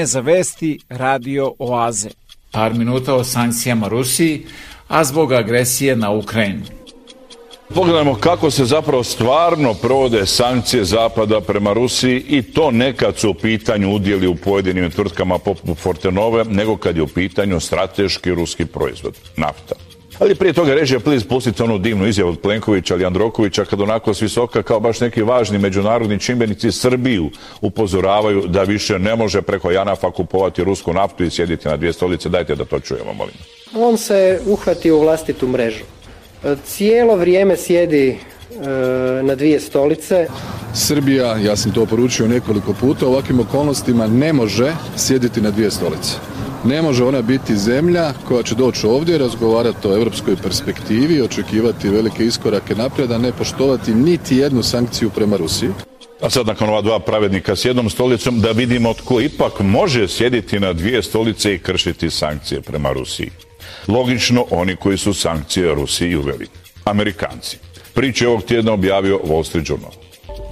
vreme za vesti Radio Oaze. Par minuta o sankcijama Rusiji, a zbog agresije na Ukrajinu. Pogledajmo kako se zapravo stvarno provode sankcije Zapada prema Rusiji i to ne kad su u pitanju udjeli u pojedinim tvrtkama poput Fortenove, nego kad je u pitanju strateški ruski proizvod, nafta. Ali prije toga režija, pliz, pustite onu divnu izjavu od Plenkovića ili Androkovića, kad onako s visoka kao baš neki važni međunarodni čimbenici Srbiju upozoravaju da više ne može preko Janafa kupovati rusku naftu i sjediti na dvije stolice. Dajte da to čujemo, molim. On se uhvati u vlastitu mrežu. Cijelo vrijeme sjedi E, na dvije stolice. Srbija, ja sam to poručio nekoliko puta, u ovakvim okolnostima ne može sjediti na dvije stolice. Ne može ona biti zemlja koja će doći ovdje razgovarati o europskoj perspektivi, očekivati velike iskorake napreda, ne poštovati niti jednu sankciju prema Rusiji. A sad nakon ova dva pravednika s jednom stolicom da vidimo tko ipak može sjediti na dvije stolice i kršiti sankcije prema Rusiji. Logično oni koji su sankcije Rusiji uveli. Amerikanci. priče ovog tjedna objavio Wall Street Journal.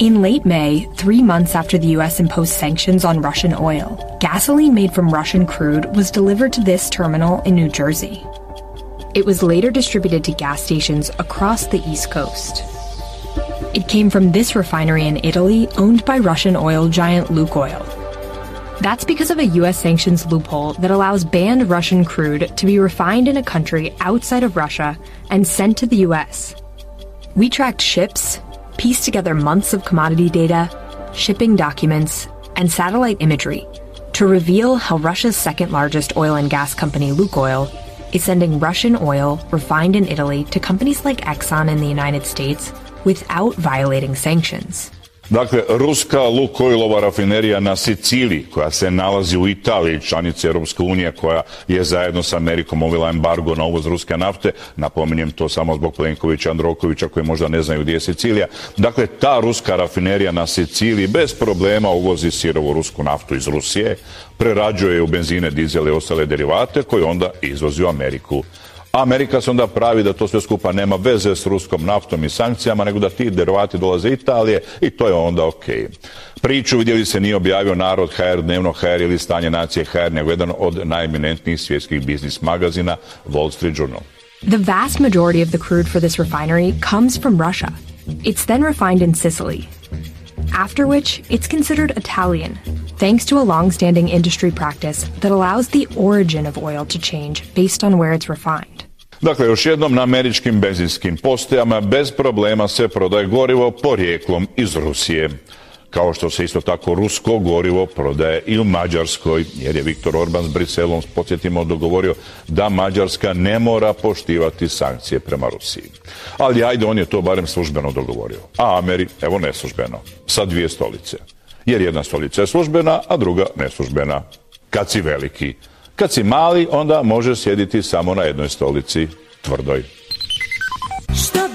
In late May, three months after the U.S. imposed sanctions on Russian oil, gasoline made from Russian crude was delivered to this terminal in New Jersey. It was later distributed to gas stations across the East Coast. It came from this refinery in Italy owned by Russian oil giant Lukoil. That's because of a U.S. sanctions loophole that allows banned Russian crude to be refined in a country outside of Russia and sent to the U.S. We tracked ships, pieced together months of commodity data, shipping documents, and satellite imagery to reveal how Russia's second largest oil and gas company, Lukoil, is sending Russian oil refined in Italy to companies like Exxon in the United States without violating sanctions. Dakle, ruska Lukojlova rafinerija na Siciliji, koja se nalazi u Italiji, članici Europske unije, koja je zajedno sa Amerikom ovila embargo na uvoz ruske nafte, napominjem to samo zbog Plenkovića Androkovića, koji možda ne znaju gdje je Sicilija. Dakle, ta ruska rafinerija na Siciliji bez problema uvozi sirovu rusku naftu iz Rusije, prerađuje u benzine, dizele i ostale derivate, koje onda izvozi u Ameriku. Amerika se onda pravi da to sve skupa nema veze s ruskom naftom i sankcijama, nego da ti derovati dolaze Italije i to je onda ok. Priču vidjeli se nije objavio Narod HR, Dnevno HR ili Stanje nacije HR, nego jedan od najeminentnijih svjetskih biznis magazina Wall Street Journal. The vast majority of the crude for this refinery comes from Russia. It's then refined in Sicily, after which it's considered Italian, thanks to a long standing industry practice that allows the origin of oil to change based on where it's refined. Dakle, još jednom na američkim benzinskim postajama bez problema se prodaje gorivo porijeklom iz Rusije. Kao što se isto tako rusko gorivo prodaje i u Mađarskoj, jer je Viktor Orban s Briselom, podsjetimo, dogovorio da Mađarska ne mora poštivati sankcije prema Rusiji. Ali ajde, on je to barem službeno dogovorio. A Ameri, evo neslužbeno, sa dvije stolice. Jer jedna stolica je službena, a druga neslužbena. Kad si veliki. Kad si mali, onda možeš sjediti samo na jednoj stolici, tvrdoj. Šta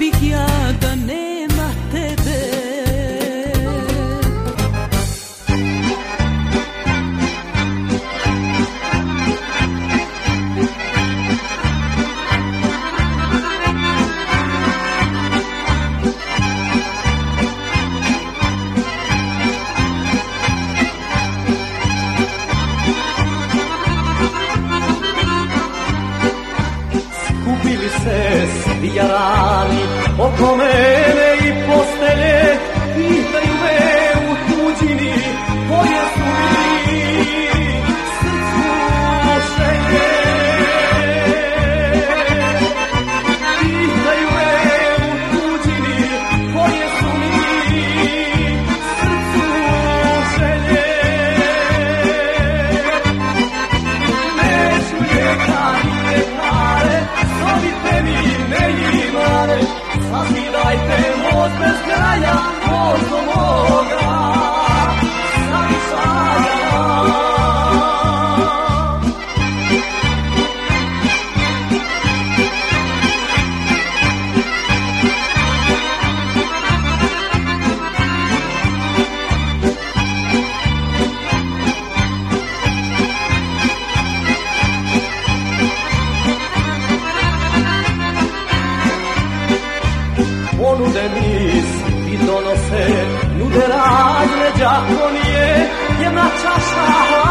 Allá konie, y en la chaza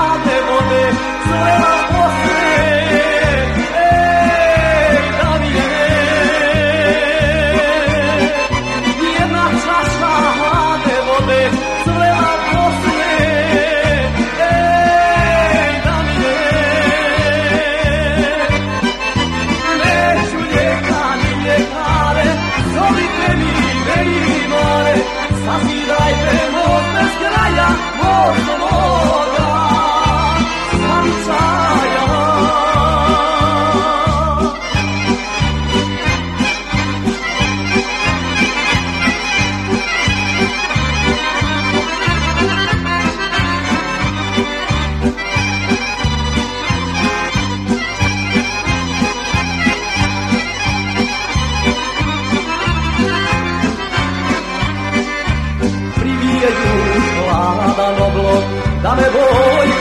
大迈步。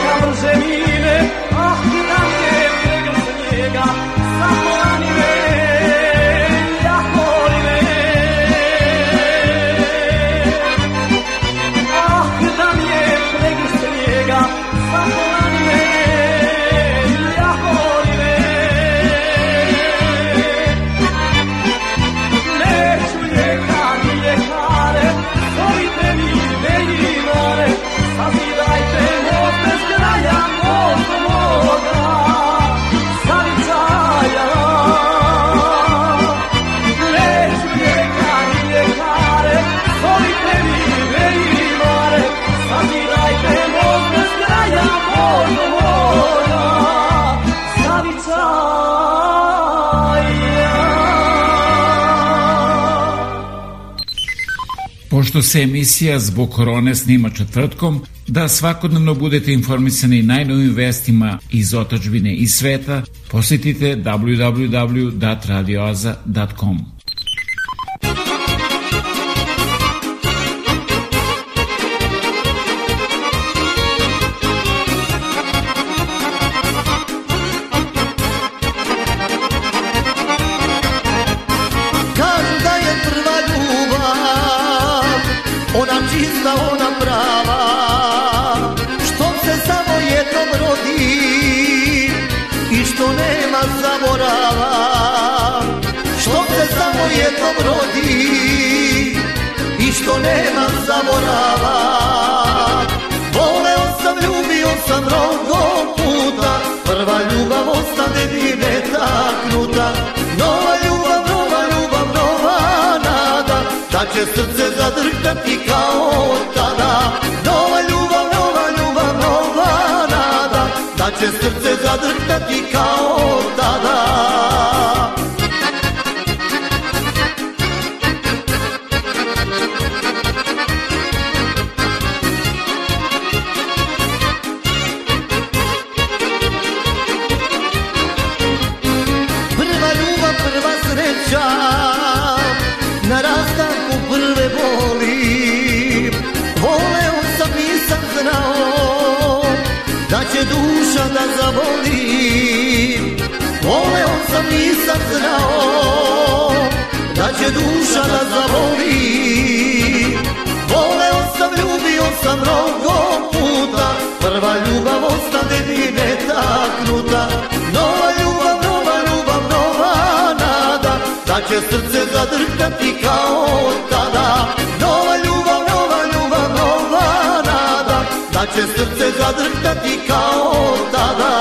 se emisija zbog korone snima četvrtkom, da svakodnevno budete informisani najnovim vestima iz otačbine i sveta, posjetite www.radioaza.com. što nemam zaborava Voleo sam, ljubio sam mnogo puta Prva ljubav ostane mi netaknuta Nova ljubav, nova ljubav, nova nada Da će srce zadrhtati kao tada Nova ljubav, nova ljubav, nova nada Da će srce zadrhtati kao tada nisam znao Da će duša da zavoli Voleo sam, ljubio sam mnogo puta Prva ljubav ostane mi netaknuta Nova ljubav, nova ljubav, nova nada Da će srce zadrkati kao tada Nova ljubav, nova ljubav, nova nada Da će srce zadrkati kao tada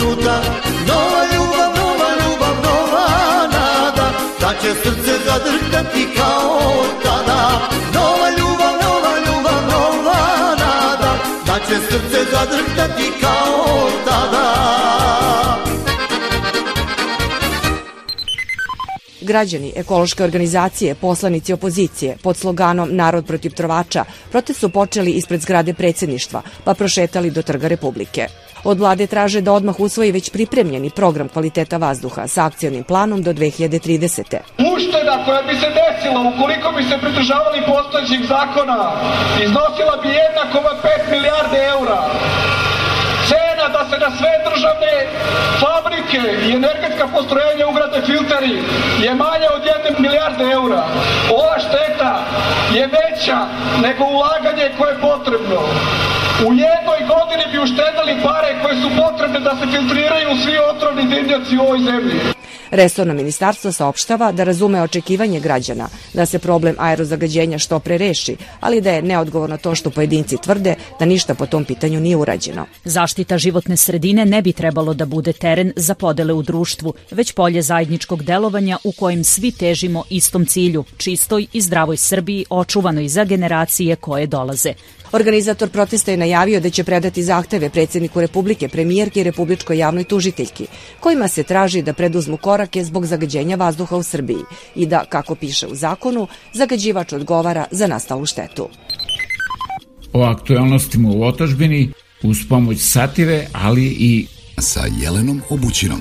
minuta Nova ljubav, nova ljubav, nova nada Da će srce zadrhtati kao tada Nova ljubav, nova ljubav, nova nada Da će srce zadrhtati građani, ekološke organizacije, poslanici opozicije pod sloganom Narod protiv trovača protest su počeli ispred zgrade predsjedništva, pa prošetali do Trga Republike. Od vlade traže da odmah usvoji već pripremljeni program kvaliteta vazduha sa akcijnim planom do 2030. Ušteda koja bi se desila ukoliko bi se pridržavali postojećih zakona iznosila bi 1,5 milijarde eura da se na sve državne fabrike i energetska postrojenja ugrade filteri je manja od 1 milijarde eura. Ova šteta je veća nego ulaganje koje je potrebno. U jednoj godini bi uštedali pare koje su potrebne da se filtriraju svi otrovni dimnjaci u ovoj zemlji. Resorno ministarstvo saopštava da razume očekivanje građana da se problem aerozagađenja što pre reši, ali da je neodgovorno to što pojedinci tvrde da ništa po tom pitanju nije urađeno. Zaštita životne sredine ne bi trebalo da bude teren za podele u društvu, već polje zajedničkog delovanja u kojem svi težimo istom cilju, čistoj i zdravoj Srbiji očuvanoj za generacije koje dolaze. Organizator protesta je najavio da će predati zahteve predsjedniku Republike, premijerke i Republičkoj javnoj tužiteljki, kojima se traži da preduzmu korak korake zbog zagađenja vazduha u Srbiji i da, kako piše u zakonu, zagađivač odgovara za nastalu štetu. O aktualnostima u otažbini uz pomoć satire, ali i sa Jelenom Obućinom.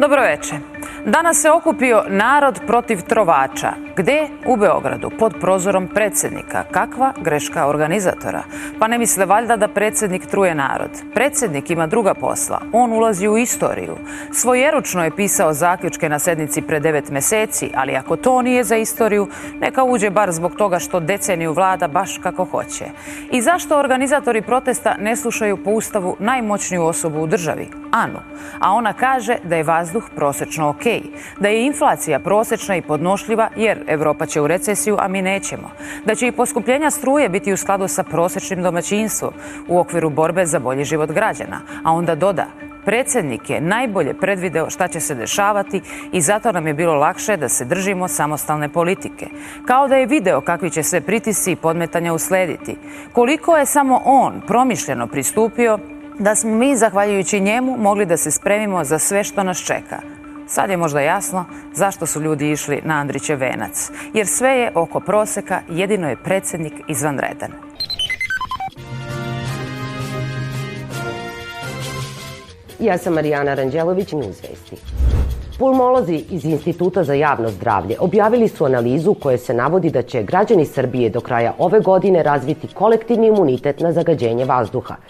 Dobro veče. Danas se okupio narod protiv trovača. Gde? U Beogradu, pod prozorom predsjednika. Kakva greška organizatora? Pa ne misle valjda da predsjednik truje narod. Predsjednik ima druga posla. On ulazi u istoriju. Svojeručno je pisao zaključke na sednici pre devet meseci, ali ako to nije za istoriju, neka uđe bar zbog toga što deceniju vlada baš kako hoće. I zašto organizatori protesta ne slušaju po ustavu najmoćniju osobu u državi, Anu? A ona kaže da je vazduh prosečno ok, da je inflacija prosječna i podnošljiva jer Europa će u recesiju, a mi nećemo, da će i poskupljenja struje biti u skladu sa prosječnim domaćinstvom u okviru borbe za bolji život građana, a onda doda predsjednik je najbolje predvideo šta će se dešavati i zato nam je bilo lakše da se držimo samostalne politike. Kao da je video kakvi će sve pritisi i podmetanja uslediti. Koliko je samo on promišljeno pristupio da smo mi, zahvaljujući njemu, mogli da se spremimo za sve što nas čeka. Sad je možda jasno zašto su ljudi išli na Andriće venac. Jer sve je oko proseka, jedino je predsjednik izvanredan. Ja sam Marijana Ranđelović, Newsvesti. Pulmolozi iz Instituta za javno zdravlje objavili su analizu koje se navodi da će građani Srbije do kraja ove godine razviti kolektivni imunitet na zagađenje vazduha –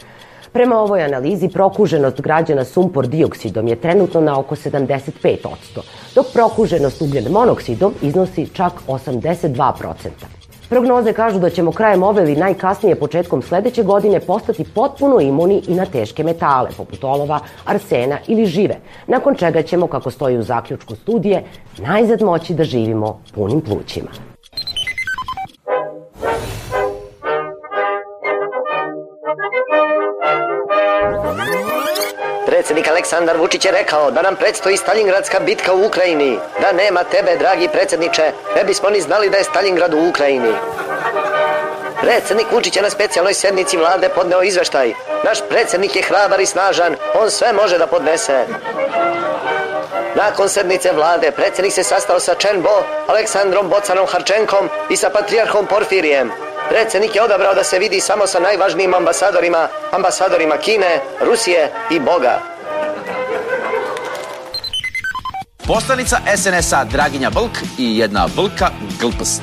Prema ovoj analizi, prokuženost građana sumpor dioksidom je trenutno na oko 75%, dok prokuženost ugljen monoksidom iznosi čak 82%. Prognoze kažu da ćemo krajem ove ili najkasnije početkom sljedeće godine postati potpuno imuni i na teške metale, poput olova, arsena ili žive, nakon čega ćemo, kako stoji u zaključku studije, najzad moći da živimo punim plućima. predsjednik Aleksandar Vučić je rekao da nam predstoji Stalingradska bitka u Ukrajini. Da nema tebe, dragi predsjedniče, ne bismo ni znali da je Stalingrad u Ukrajini. Predsjednik Vučić je na specijalnoj sjednici vlade podneo izveštaj. Naš predsjednik je hrabar i snažan, on sve može da podnese. Nakon sednice vlade, predsjednik se sastao sa Čenbo, Bo, Aleksandrom Bocanom Harčenkom i sa Patriarhom Porfirijem. Predsjednik je odabrao da se vidi samo sa najvažnijim ambasadorima, ambasadorima Kine, Rusije i Boga. Poslanica SNS-a Draginja Blk i jedna Blka Glpst.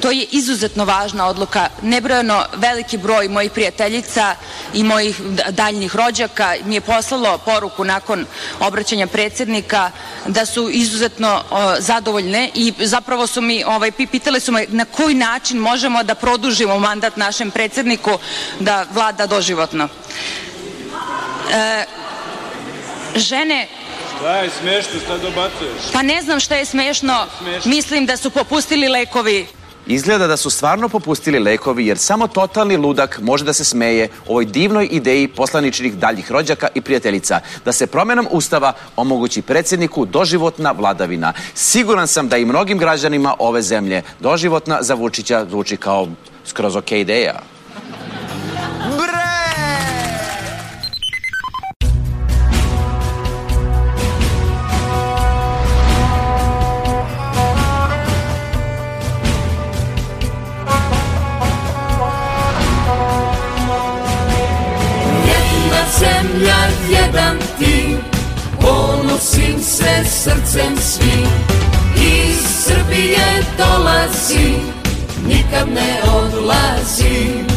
To je izuzetno važna odluka. Nebrojeno veliki broj mojih prijateljica i mojih daljnjih rođaka mi je poslalo poruku nakon obraćanja predsjednika da su izuzetno zadovoljne i zapravo su mi ovaj, pitali su me na koji način možemo da produžimo mandat našem predsjedniku da vlada doživotno. E, žene je smešno, šta dobacuješ? Pa ne znam šta je smešno. Mislim da su popustili lekovi. Izgleda da su stvarno popustili lekovi jer samo totalni ludak može da se smeje ovoj divnoj ideji poslaničnih daljih rođaka i prijateljica da se promjenom ustava omogući predsjedniku doživotna vladavina. Siguran sam da i mnogim građanima ove zemlje doživotna za Vučića zvuči kao skroz okej ideja. srcem svi Iz Srbije dolazi, nikad ne odlazi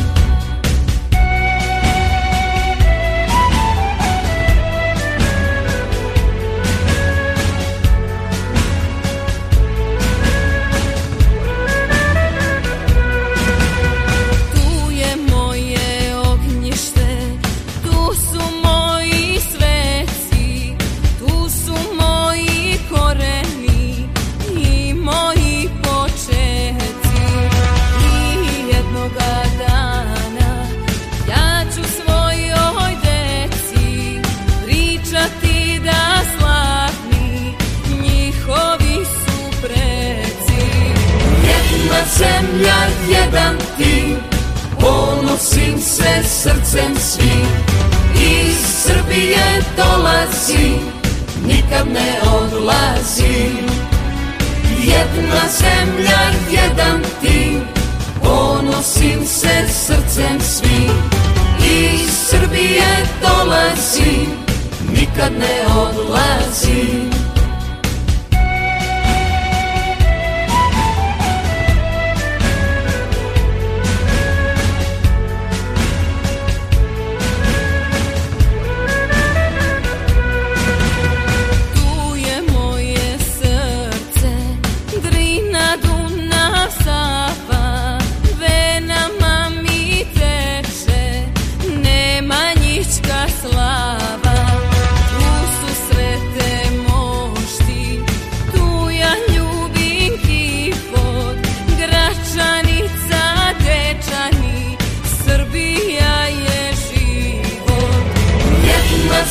zemlja jedan ti Ponosim se srcem svi Iz Srbije dolazi Nikad ne odlazi Jedna zemlja jedan ti Ponosim se srcem svi Iz Srbije dolazi Nikad ne odlazi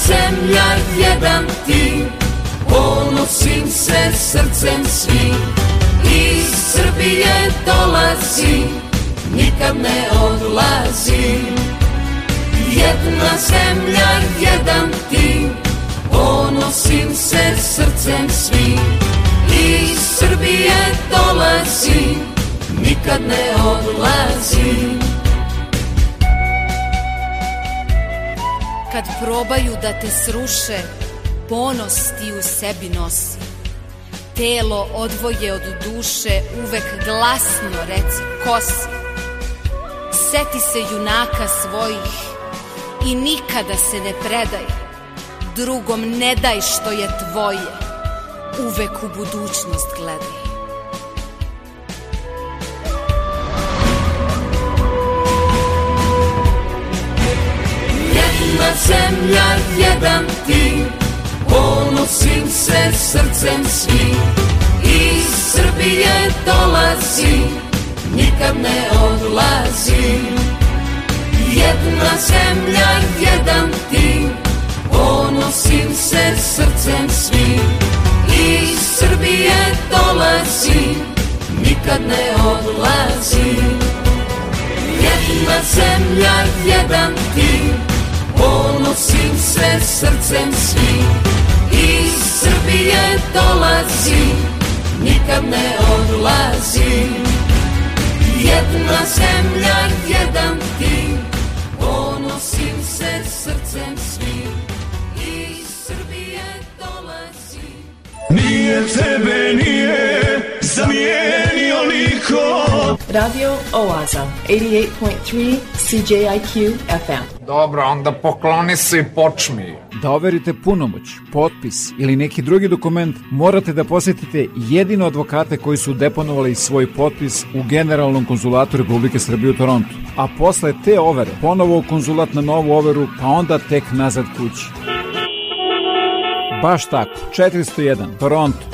zemlja jedan ti Ponosim se srcem svim Iz Srbije dolazi Nikad ne odlazi Jedna zemlja jedan ti Ponosim se srcem svim Iz Srbije dolazi Nikad ne odlazi kad probaju da te sruše, ponos ti u sebi nosi. Telo odvoje od duše, uvek glasno reci kosi. Seti se junaka svojih i nikada se ne predaj. Drugom ne daj što je tvoje, uvek u budućnost gledaj. Jedna zemlja, jedan ti Ponosim se srcem svi Iz Srbije dolazi Nikad ne odlazi Jedna zemlja, jedan ti Ponosim se srcem svi Iz Srbije dolazi Nikad ne odlazi Jedna zemlja, jedan ti Ponosim se srcem svim Iz Srbije dolazim Nikad ne odlazim Jedna zemlja, jedan tim Ponosim se srcem svim Iz Srbije dolazim Nije tebe, nije zamijenio nikom Radio Oaza, 88.3 CJIQ FM. Dobro, onda pokloni se i počmi. Da overite punomoć, potpis ili neki drugi dokument, morate da posjetite jedino advokate koji su deponovali svoj potpis u Generalnom konzulatu Republike Srbije u Torontu. A posle te overe, ponovo u konzulat na novu overu, pa onda tek nazad kući. Baš tako, 401, Toronto,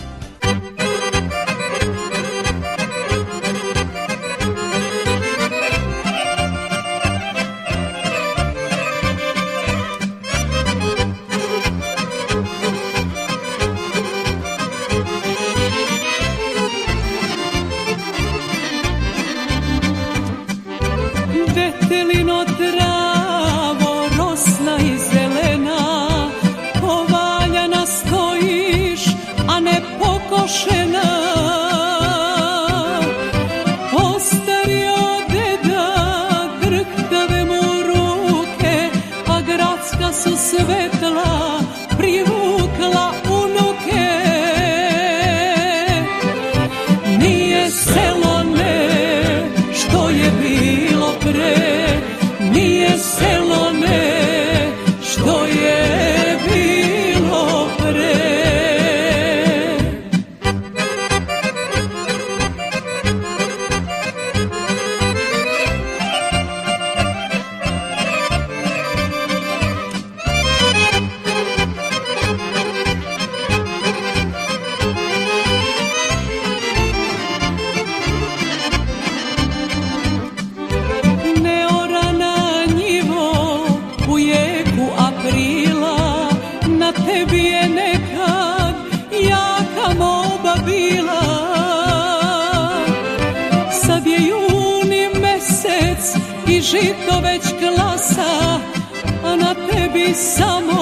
i žito već klasa, a na tebi samo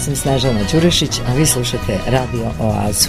sam Snažana Đurešić, a vi slušate Radio Oazu.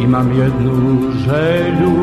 imam jednu želju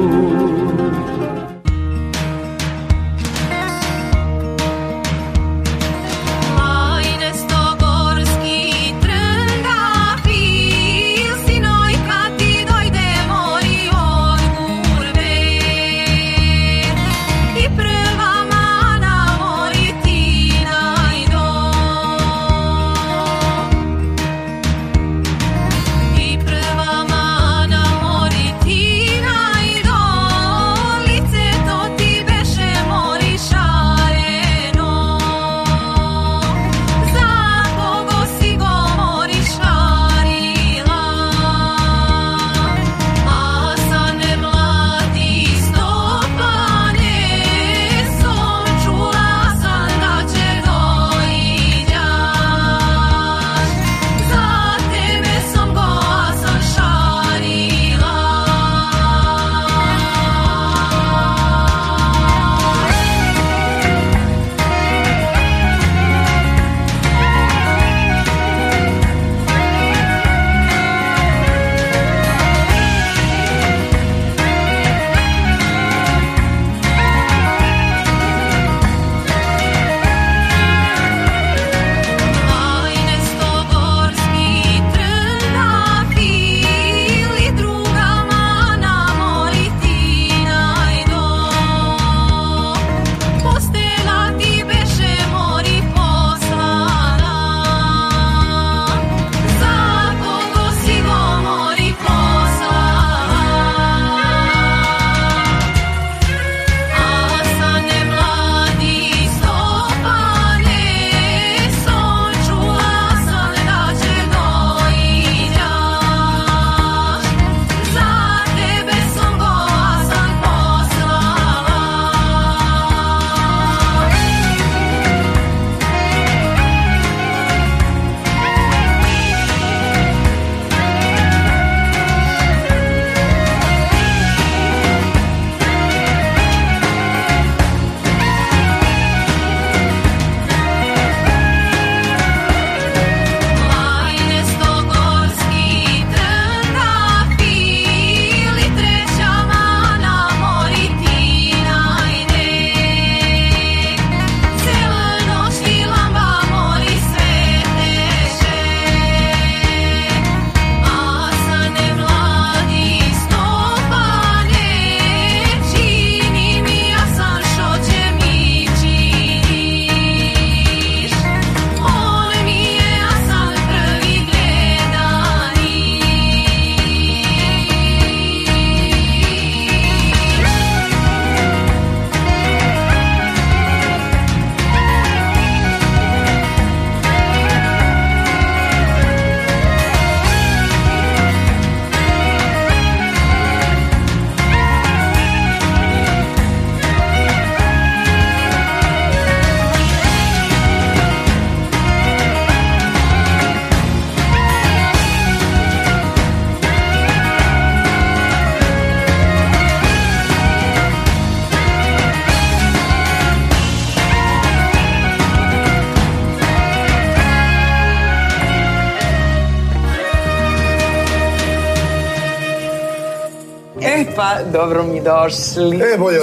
Dobro mi došli. E, bolje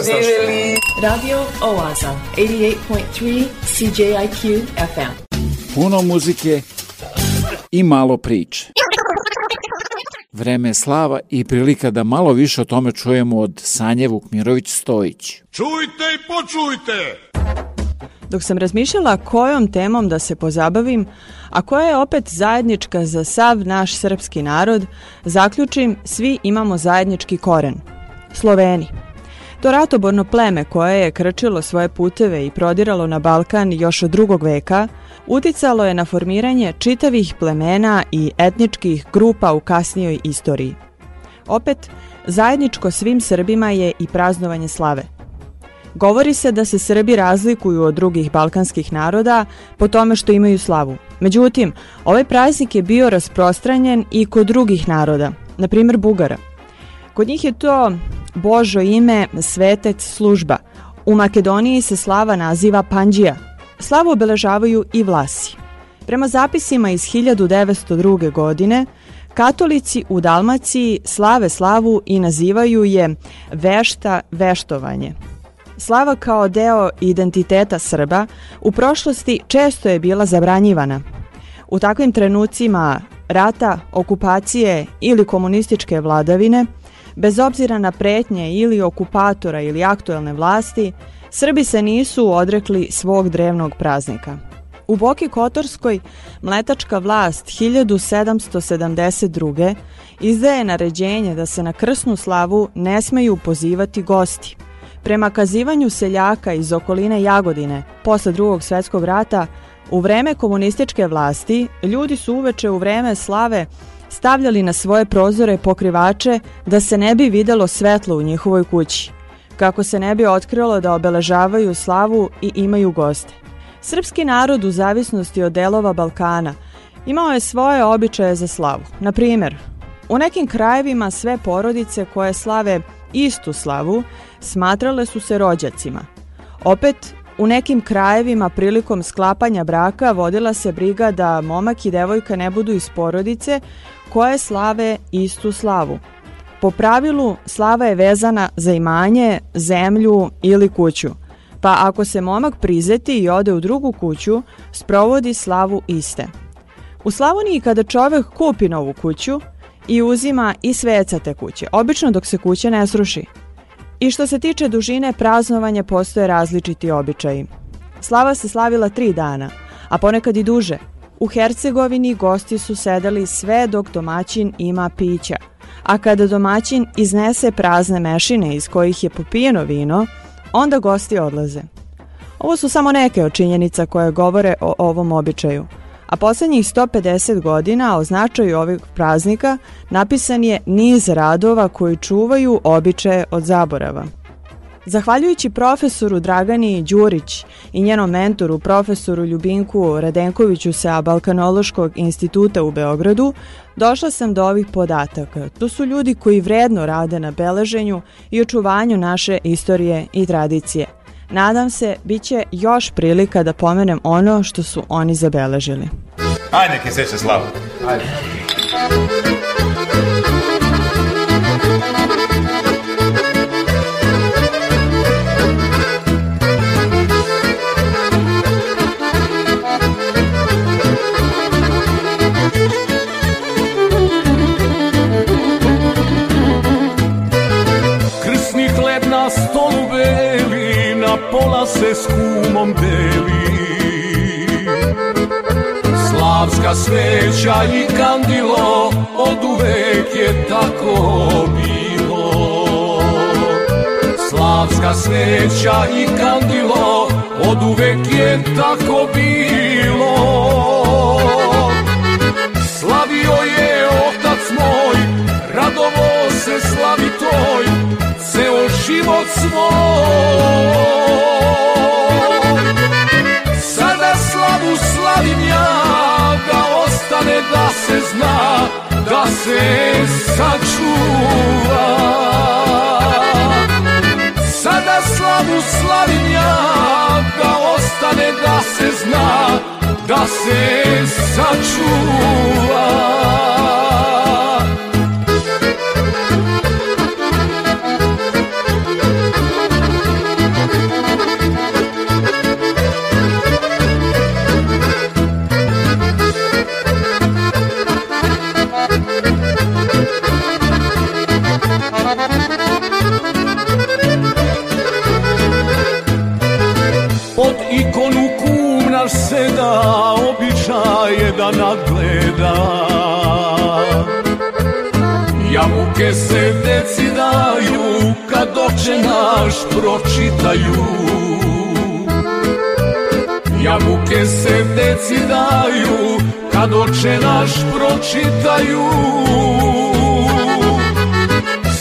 Radio Oaza, 88.3 CJIQ FM. Puno muzike i malo priče. Vreme slava i prilika da malo više o tome čujemo od Sanje Vukmirović Stojić. Čujte i počujte! Dok sam razmišljala kojom temom da se pozabavim, a koja je opet zajednička za sav naš srpski narod, zaključim svi imamo zajednički koren – Sloveni. To ratoborno pleme koje je krčilo svoje puteve i prodiralo na Balkan još od drugog veka, uticalo je na formiranje čitavih plemena i etničkih grupa u kasnijoj istoriji. Opet, zajedničko svim Srbima je i praznovanje slave. Govori se da se Srbi razlikuju od drugih balkanskih naroda po tome što imaju slavu. Međutim, ovaj praznik je bio rasprostranjen i kod drugih naroda, na primjer Bugara – Kod njih je to Božo ime Svetec služba. U Makedoniji se slava naziva Panđija. Slavu obeležavaju i Vlasi. Prema zapisima iz 1902. godine, katolici u Dalmaciji slave slavu i nazivaju je vešta veštovanje. Slava kao deo identiteta Srba u prošlosti često je bila zabranjivana. U takvim trenucima rata, okupacije ili komunističke vladavine – Bez obzira na pretnje ili okupatora ili aktuelne vlasti, Srbi se nisu odrekli svog drevnog praznika. U Boki Kotorskoj mletačka vlast 1772. izdaje naređenje da se na krsnu slavu ne smeju pozivati gosti. Prema kazivanju seljaka iz okoline Jagodine posle drugog svjetskog rata, u vreme komunističke vlasti ljudi su uveče u vreme slave stavljali na svoje prozore pokrivače da se ne bi videlo svetlo u njihovoj kući, kako se ne bi otkrilo da obeležavaju slavu i imaju goste. Srpski narod u zavisnosti od delova Balkana imao je svoje običaje za slavu. Na primjer, u nekim krajevima sve porodice koje slave istu slavu smatrale su se rođacima. Opet, u nekim krajevima prilikom sklapanja braka vodila se briga da momak i devojka ne budu iz porodice koje slave istu slavu. Po pravilu, slava je vezana za imanje, zemlju ili kuću, pa ako se momak prizeti i ode u drugu kuću, sprovodi slavu iste. U Slavoniji kada čovjek kupi novu kuću i uzima i sveca te kuće, obično dok se kuće ne sruši. I što se tiče dužine praznovanja postoje različiti običaji. Slava se slavila tri dana, a ponekad i duže – u Hercegovini gosti su sedeli sve dok domaćin ima pića, a kada domaćin iznese prazne mešine iz kojih je popijeno vino, onda gosti odlaze. Ovo su samo neke od činjenica koje govore o ovom običaju, a posljednjih 150 godina o značaju ovih praznika napisan je niz radova koji čuvaju običaje od zaborava. Zahvaljujući profesoru Dragani Đurić i njenom mentoru profesoru Ljubinku Radenkoviću sa Balkanološkog instituta u Beogradu, došla sam do ovih podataka. To su ljudi koji vredno rade na beleženju i očuvanju naše istorije i tradicije. Nadam se, bit će još prilika da pomenem ono što su oni zabeležili. Ajde, se s kumom deli Slavska sveća i kandilo od uvek je tako bilo Slavska sveća i kandilo od uvek je tako bilo se slavi toj ceo život svoj Sada slavu slavim ja da ostane da se zna da se sačuva Sada slavu slavim ja da ostane da se zna da se sačuva ima običaje da nadgleda Jabuke se deci daju kad oče naš pročitaju Jabuke se deci daju kad oče naš pročitaju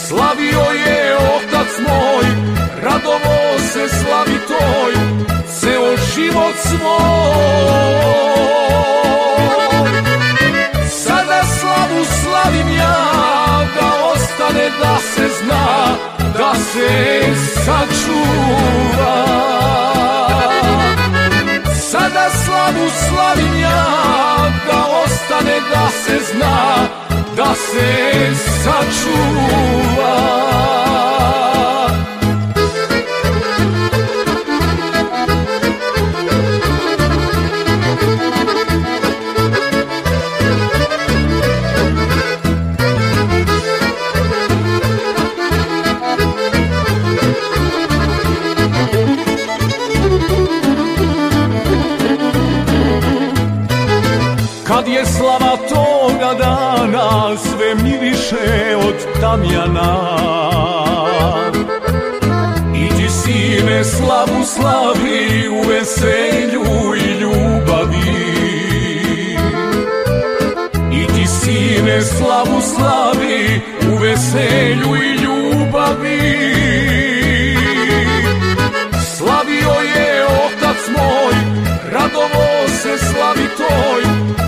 Slavio je otac moj, radovo se slavio život svoj Sada slavu slavim ja Da ostane da se zna Da se sačuva Sada slavu slavim ja Da ostane da se zna Da se sačuva je slava toga dana sve miriše od tamjana I sine slavu slavi u veselju i ljubavi I sine slavu slavi u veselju i ljubavi Slavio je otac moj, radovo se slavi toj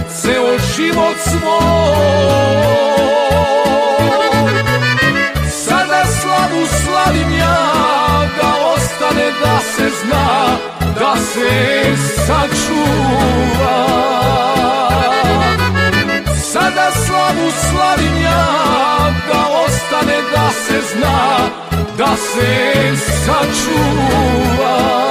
život svoj Sada slavu slavim ja Da ostane da se zna Da se sačuva Sada slavu slavim ja Da ostane da se zna Da se sačuva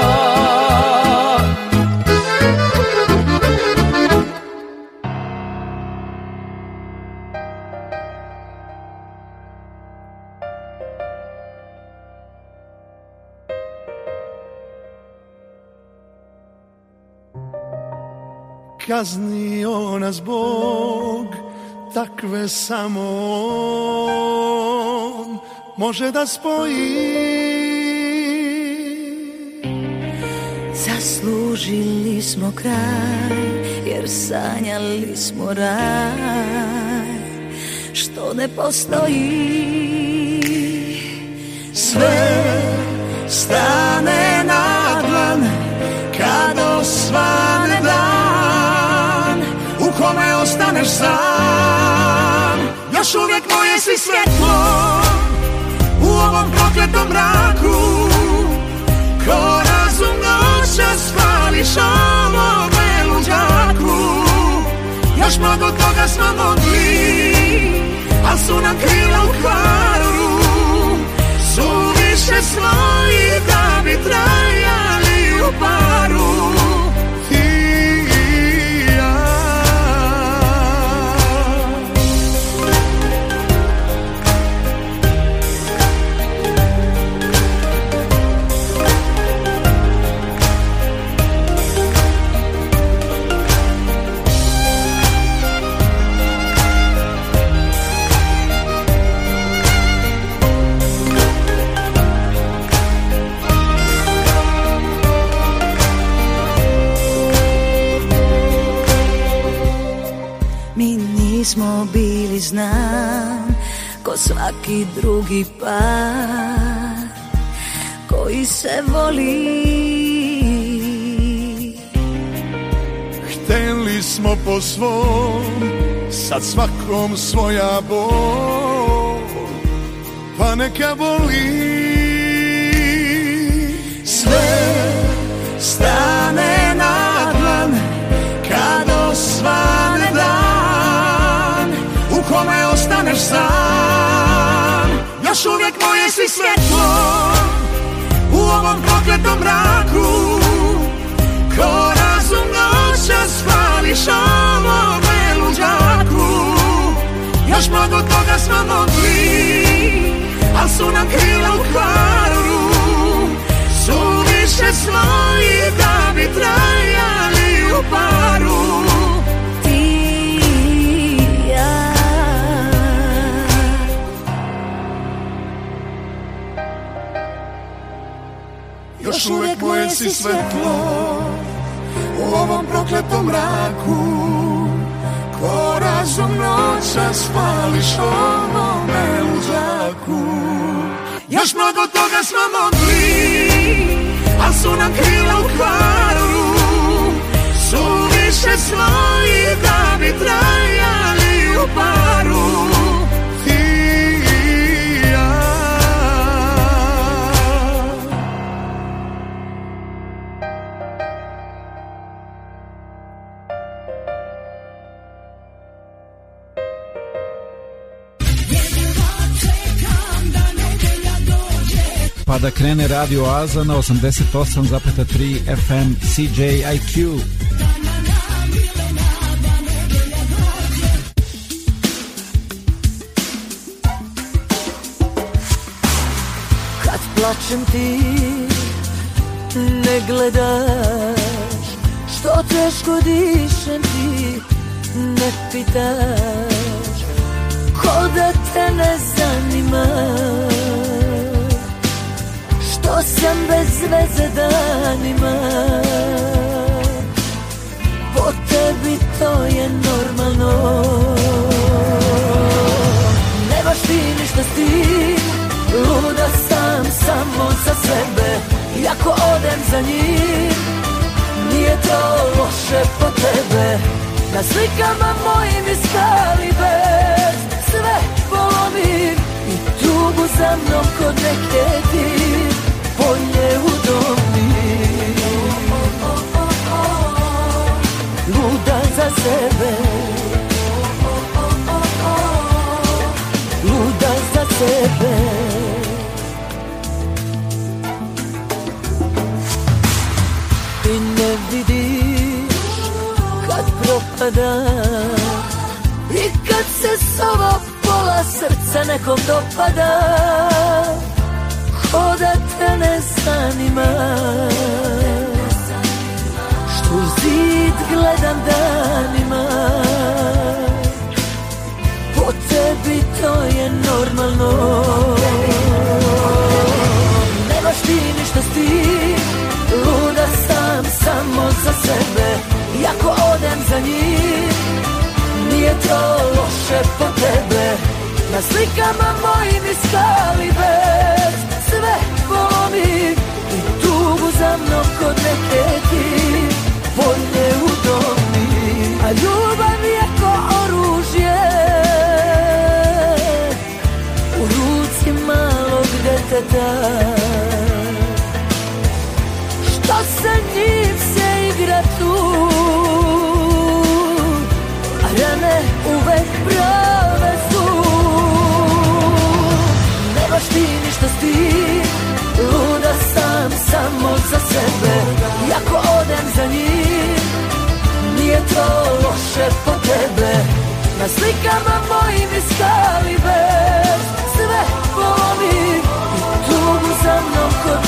kaznio nas Bog, takve samo on može da spoji. Zaslužili smo kraj, jer sanjali smo raj, što ne postoji. Sve stane na dlan, kad osvane dan, ostaneš sam Još uvijek moje si svjetlo U ovom prokletom mraku Ko razum noća spališ ovome luđaku Još mnogo toga smo mogli Al su nam krila u kvaru Su više svoji da bi trajali u paru smo bili znam Ko svaki drugi pa Koji se voli Hteli smo po svom Sad svakom svoja bol Pa neka voli Sve stane na dlan Kad osvane ostaneš sam Još uvijek moje si svjetlo U ovom prokletom mraku Ko razum noća spališ ovome luđaku Još mnogo toga smo mogli Al su nam krila u kvaru Su više svoji da bi trajali u paru Još uvijek moje si svetlo U ovom prokletom mraku Ko razum noća spališ ovome luđaku Još mnogo toga smo mogli Al su nam krila u kvaru Su više svoji da bi trajali u paru da krene Radio Aza na 88,3 FM CJIQ. Kad plačem ti ne gledaš Što teško dišem ti ne pitaš Ko da te ne zanimaš to sam bez veze danima Po tebi to je normalno Nemaš ti ništa s tim Luda sam samo za sebe I ako odem za njim Nije to loše po tebe Na slikama mojim iskali bez Sve polomim I tugu za mnom kod neke ti bolje udobni Luda za sebe Luda za sebe Ti ne vidiš kad propada I kad se sova pola srca nekom dopada o da te ne zanima Što zid gledam danima Po tebi to je normalno Nemaš ti ništa s tim Luda sam samo za sebe Jako odem za njim Nije to loše po tebe Na slikama mojim iskali bez mi i tugu za mnom kod neke ti u udomi, a ljubav sebe Jako odem za njim Nije to loše po tebe Na slikama mojim i stali bez Sve polomim I tugu za mnom kod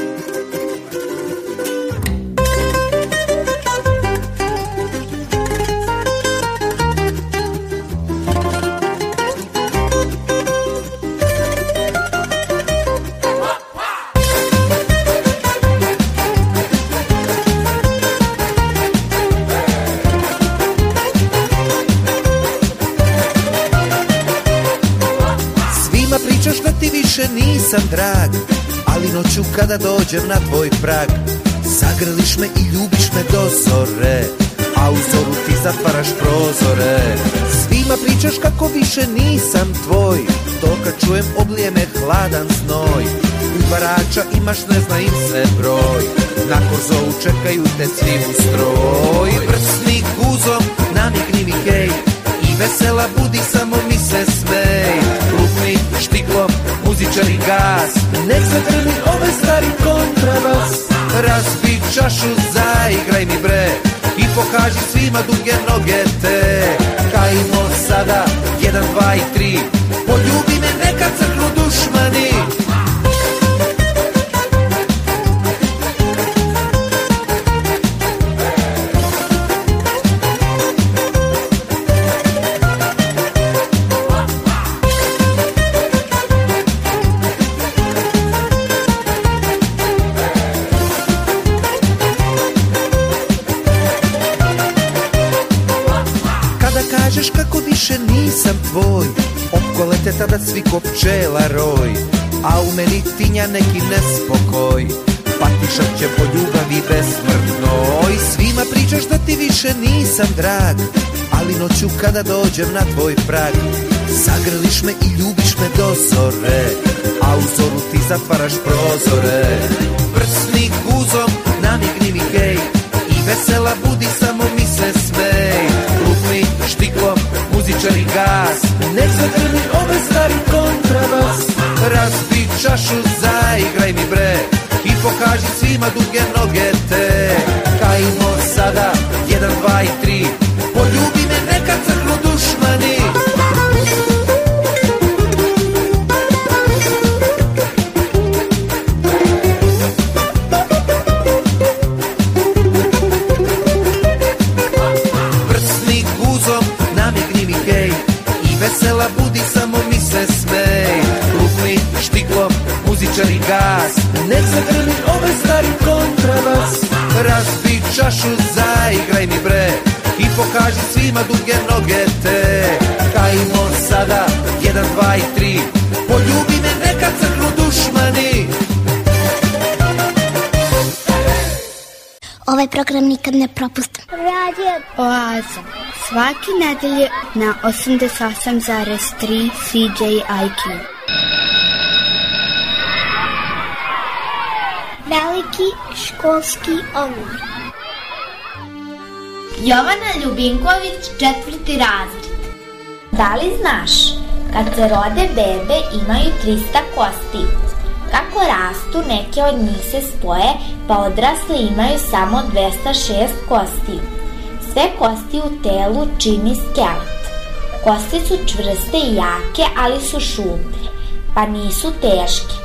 kada dođem na tvoj prag Zagrliš me i ljubiš me do zore A u zoru ti zatvaraš prozore Svima pričaš kako više nisam tvoj To kad čujem oblije me hladan znoj barača imaš ne zna im broj Na korzovu čekaju te svi u stroj Vrsni guzom namigni mi hej I vesela budi samo mi se smej muzičari gas Nek se trni ovaj stari kontrabas Razbi čašu, zaigraj mi bre I pokaži svima duge noge te Kajmo sada, jedan, dva i tri Poljubi me neka crnu dušmani sada svi ko pčela roj A u meni tinja neki nespokoj Patišat će po ljubavi besmrtno I svima pričaš da ti više nisam drag Ali noću kada dođem na tvoj prag Zagrliš me i ljubiš me do zore A u zoru ti zatvaraš prozore Prsni guzom namigni mi hej, I vesela budi samo mi se smej Lupni štiklom muzičari gas Ne zagrli stari kontrabas Razbi čašu, zaigraj mi bre I pokaži svima duge noge te Kajmo sada, jedan, dva i tri Poljubi me neka crno dušmani Vesela budu čačari gas Nek se grmi ovaj stari kontrabas Razbi čašu, zaigraj mi bre I pokaži svima duge noge te Kajmo sada, jedan, dva i tri Poljubi me neka crknu dušmani Ovaj program nikad ne propustim. Radio Oaza. Svaki nedelje na 88,3 IQ veliki školski omor. Jovana Ljubinković, četvrti razred. Da li znaš, kad se rode bebe imaju 300 kosti. Kako rastu, neke od njih se spoje, pa odrasli imaju samo 206 kosti. Sve kosti u telu čini skelet. Kosti su čvrste i jake, ali su šuplje, pa nisu teške.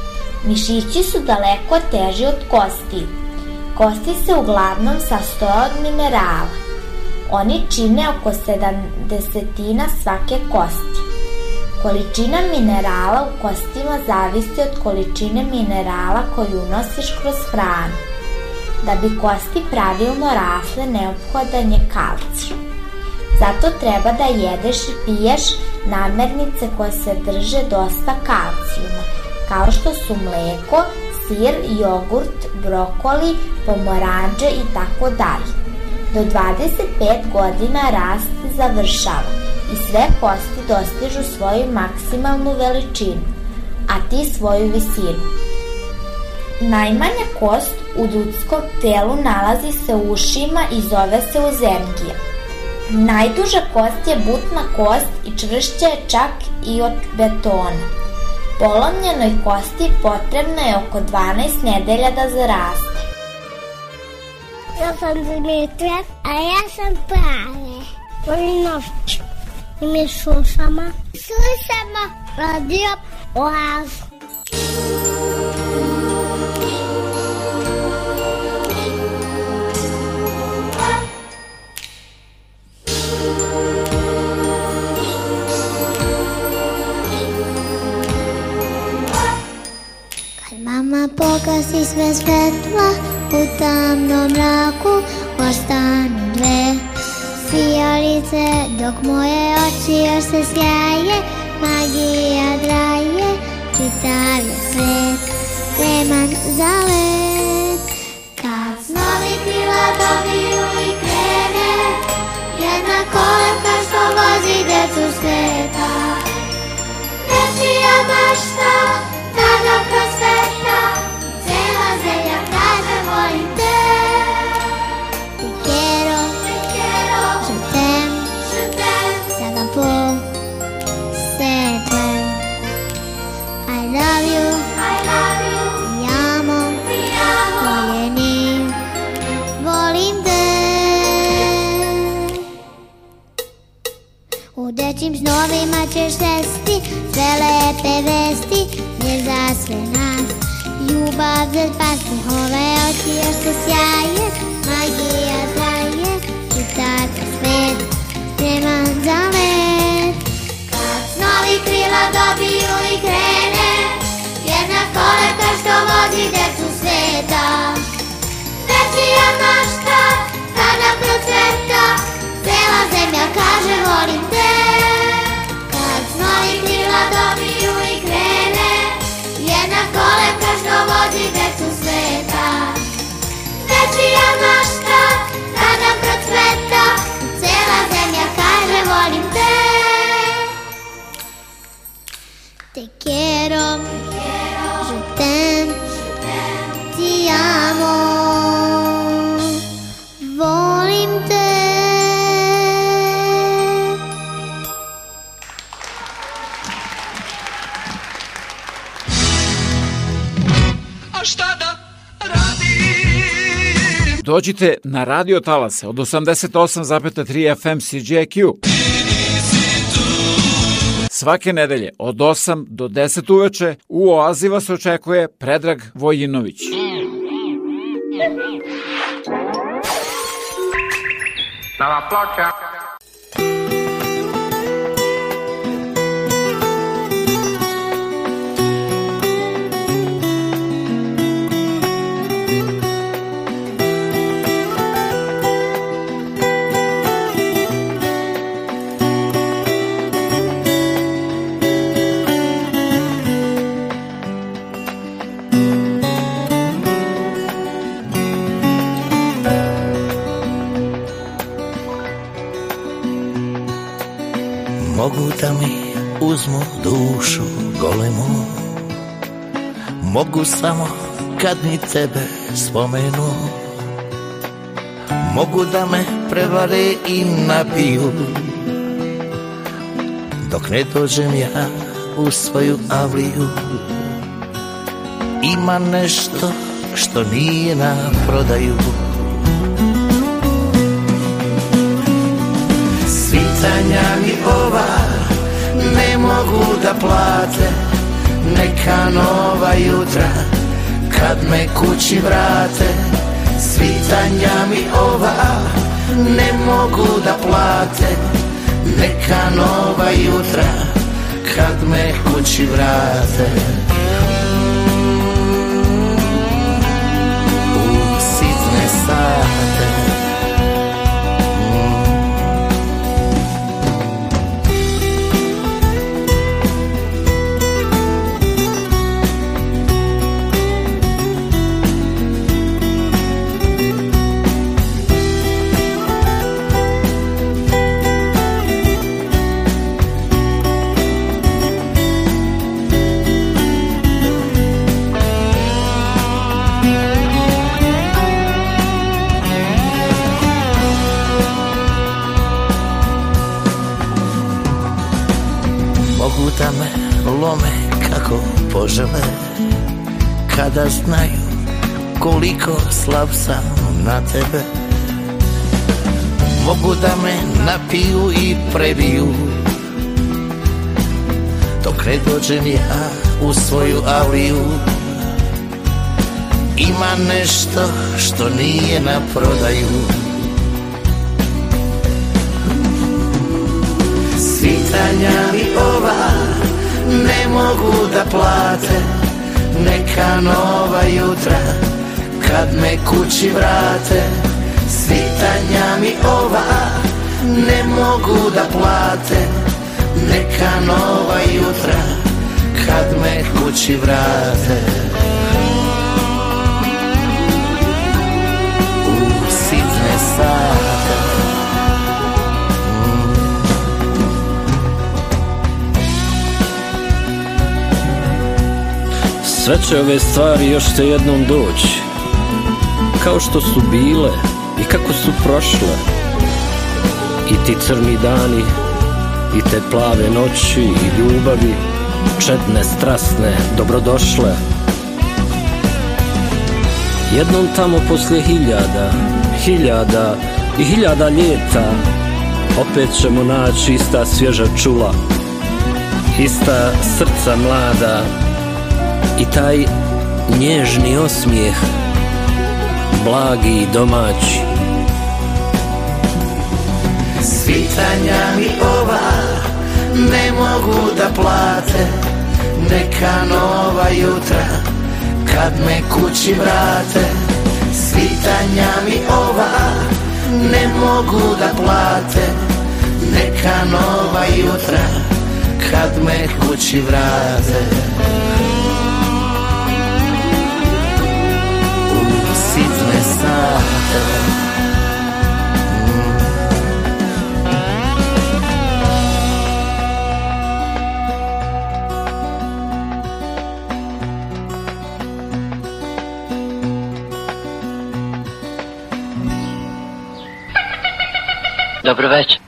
Mišići su daleko teži od kosti. Kosti se uglavnom sastoje od minerala. Oni čine oko 70 svake kosti. Količina minerala u kostima zavisi od količine minerala koju unosiš kroz hranu. Da bi kosti pravilno rasle neophodan je kalcijum. Zato treba da jedeš i piješ namirnice koje se drže dosta kalcijuma kao što su mleko, sir, jogurt, brokoli, pomoranđe i tako dalje. Do 25 godina rast završava i sve kosti dostižu svoju maksimalnu veličinu, a ti svoju visinu. Najmanja kost u ljudskom telu nalazi se u ušima i zove se uzemgija. Najduža kost je butna kost i čvršće je čak i od betona. Polomljenoj kosti potrebno je oko 12 nedelja da zaraste. Ja sam Dimitra, a ja sam Pane. Volim I mi slušamo. Slušamo radio oazu. Sama pokasi sve svetla u tamnom mraku Ostanu dve sijalice dok moje oči još se sjaje Magija draje čitav je svet Spreman za let Kad snovi krila dobiju i krene Jedna kolenka što vozi djecu sveta Nečija mašta tada pravi Većim snovima ćeš sesti, sve lepe vesti, jer za sve nas ljubav zred pasti. Ove oči još se sjaje, magija traje, tako svet nema za let. Kad snovi krila dobiju i krene, jedna koleta što vozi decu sveta. Veći je mašta, kada procveta, cela zemlja kaže volim te. quiero, yo te, ti amo, volim te. A Dođite na Radio Talase od 88,3 FM CJQ. Svake nedelje od 8 do 10 uveče u oaziva se očekuje Predrag Vojinović. Na plaka. Mogu da mi uzmu dušu golemu Mogu samo kad mi tebe spomenu Mogu da me prevare i napiju Dok ne dođem ja u svoju avliju Ima nešto što nije na prodaju pitanja mi ova Ne mogu da plate Neka nova jutra Kad me kući vrate Svitanja mi ova Ne mogu da plate Neka nova jutra Kad me kući vrate U sitne sate puta me lome kako požele Kada znaju koliko slab sam na tebe Mogu da me napiju i prebiju Dok ne dođem ja u svoju aliju Ima nešto što nije na prodaju Svitanja mi ova ne mogu da plate Neka nova jutra kad me kući vrate Svitanja mi ova ne mogu da plate Neka nova jutra kad me kući vrate Sve će ove stvari još se jednom doći Kao što su bile i kako su prošle I ti crni dani i te plave noći i ljubavi Četne, strasne, dobrodošle Jednom tamo poslije hiljada, hiljada i hiljada ljeta Opet ćemo naći ista svježa čula Ista srca mlada i taj nježni osmijeh blagi i domaći Svitanja mi ova ne mogu da plate neka nova jutra kad me kući vrate Svitanja mi ova ne mogu da plate neka nova jutra kad me kući vrate nada. Добрый вечер.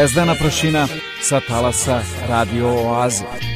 Zvezdana Prošina sa talasa Radio Oaze.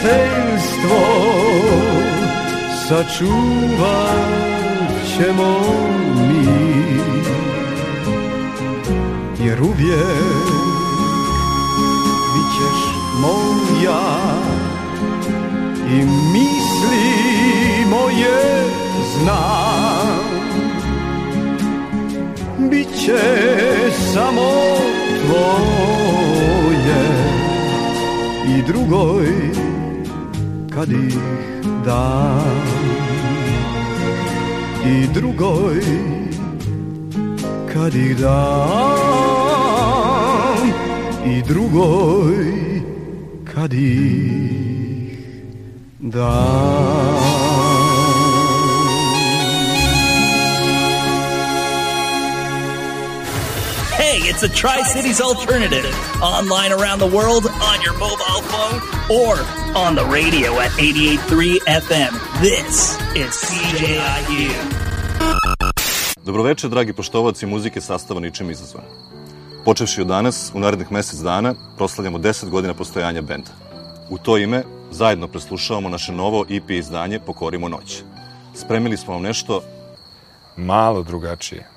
prijateljstvo sačuvat ćemo mi Jer uvijek bit ćeš moja I misli moje znam bit će samo tvoje i drugoj kad ih da i drugoj kad ih da i drugoj kad ih da. It's a Tri Cities alternative. Online around the world, on your mobile phone, or on the radio at 88.3 FM. This is CJIU. Dobroveče, dragi poštovaci muzike sastava ničim izazvan. Počevši od danas, u narednih mesec dana, proslavljamo 10 godina postojanja benda. U to ime, zajedno preslušavamo naše novo EP izdanje Pokorimo noć. Spremili smo vam nešto malo drugačije.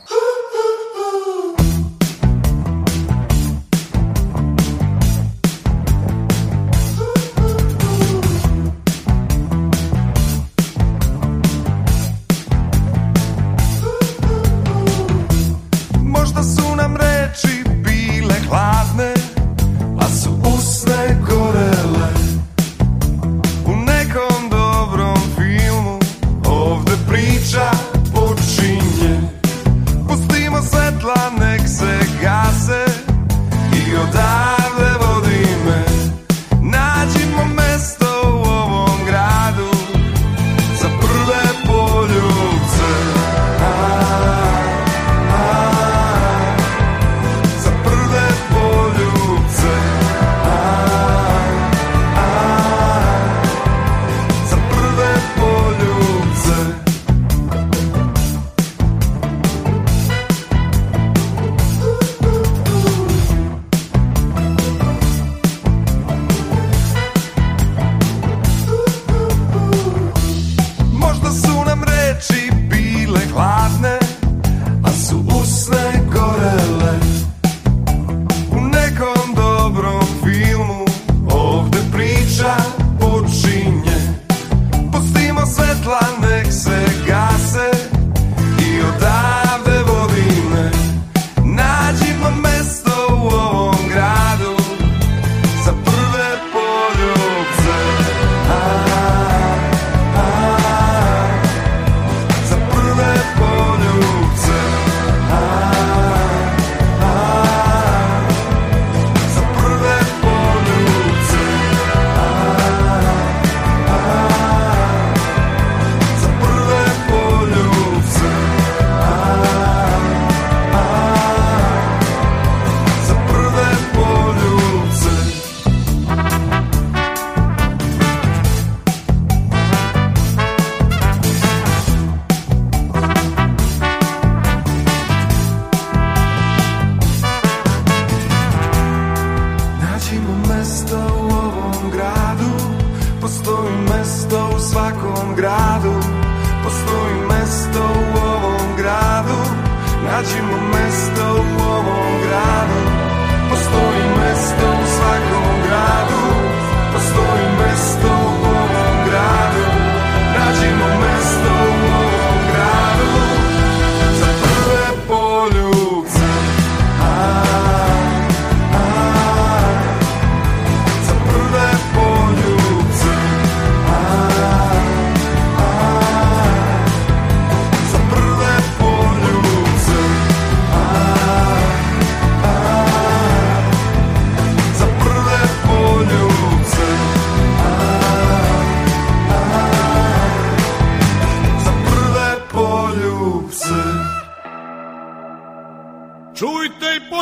you a master.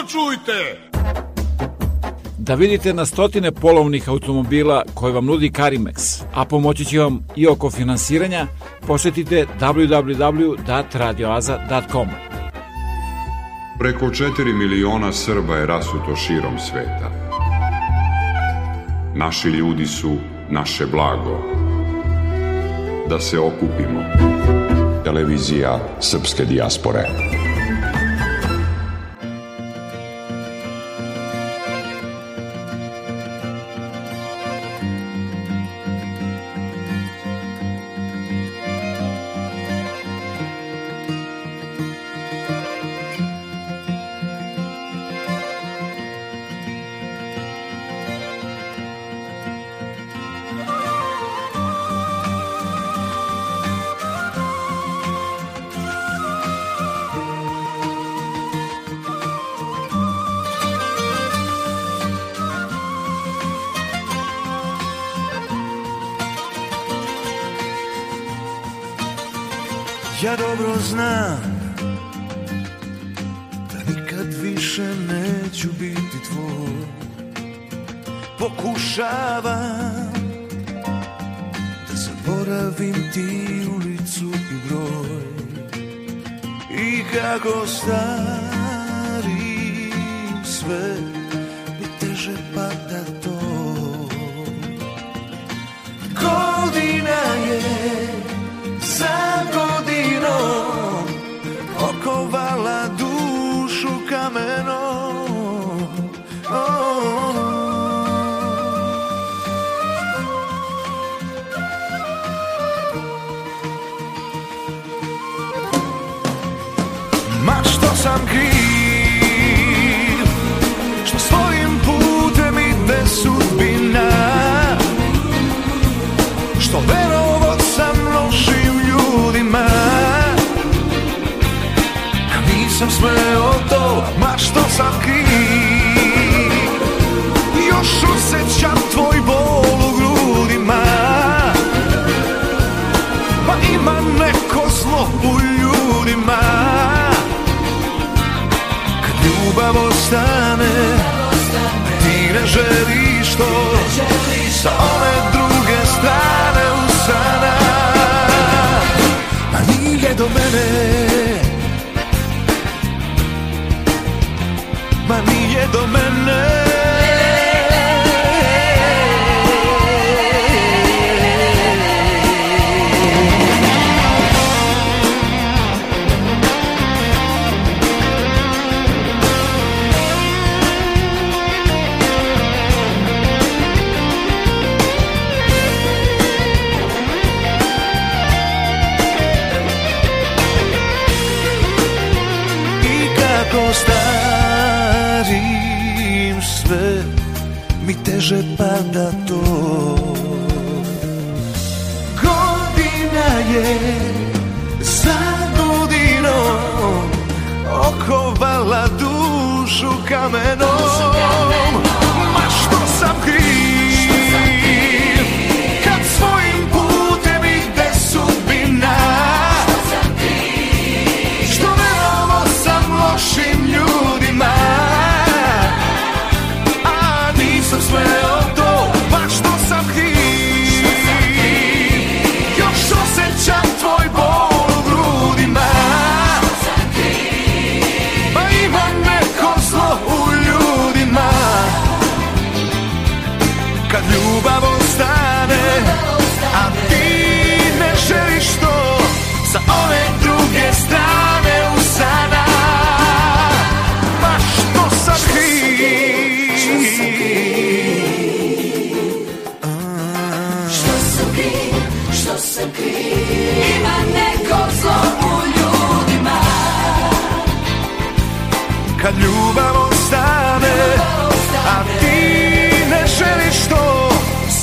čujte! Da vidite na stotine polovnih automobila koje vam nudi Karimex, a pomoći će vam i oko finansiranja, posjetite www.radioaza.com. Preko 4 miliona Srba je rasuto širom sveta. Naši ljudi su naše blago. Da se okupimo. Televizija Srpske dijaspore.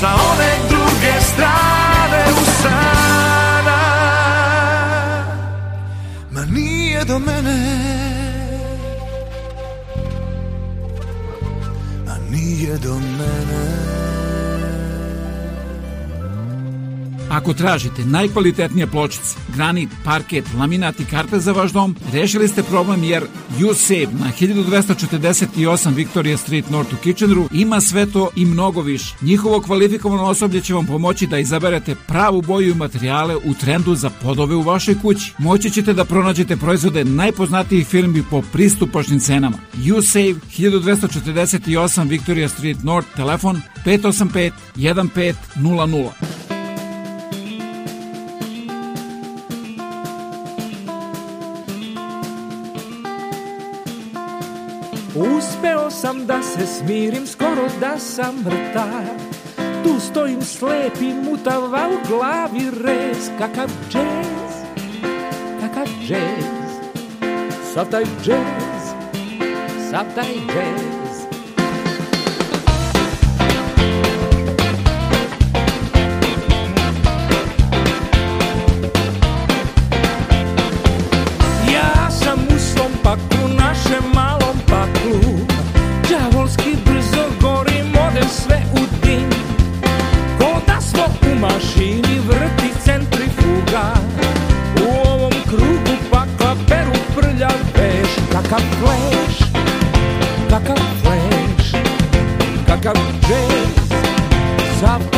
sa one druge strane Ma nije do mene A nije do mene Ako tražite najkvalitetnije pločice, granit, parket, laminat i karte za vaš dom, rešili ste problem jer u na 1248 Victoria Street North u Kitcheneru ima sve to i mnogo više. Njihovo kvalifikovano osoblje će vam pomoći da izaberete pravu boju i materijale u trendu za podove u vašoj kući. Moći ćete da pronađete proizvode najpoznatijih firmi po pristupačnim cenama. Save 1248 Victoria Street North, telefon 585 1500. Uspeo sam da se smirim, skoro da sam mrtav Tu stojim slep i mutava u glavi res Kakav džez, kakav džez Sav taj džez, sav taj džez Top.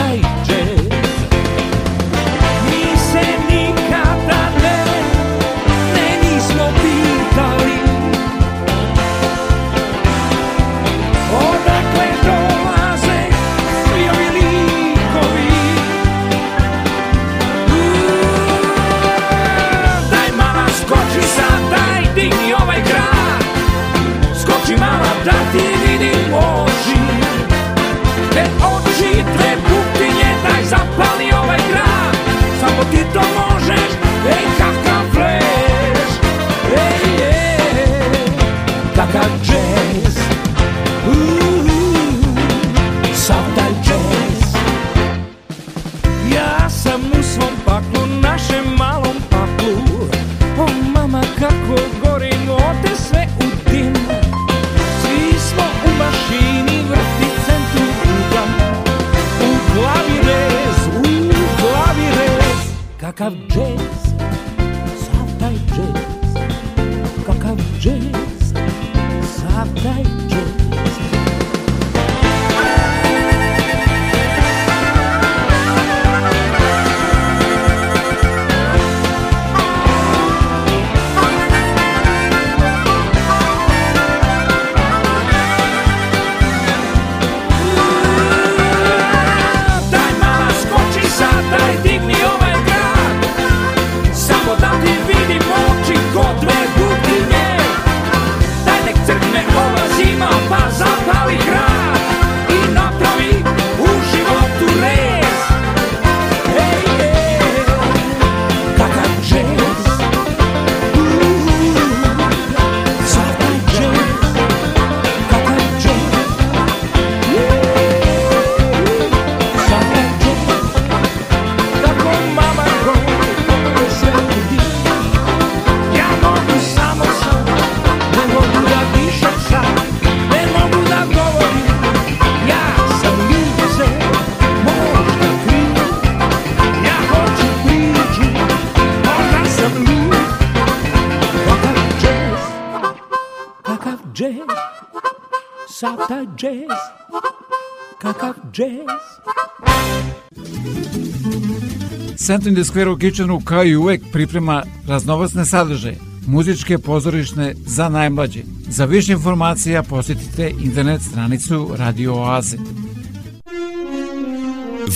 Kantin The Square u Kitchenu kao i uvek priprema raznovacne sadržaje, muzičke pozorišne za najmlađe. Za više informacija posjetite internet stranicu Radio Oaze.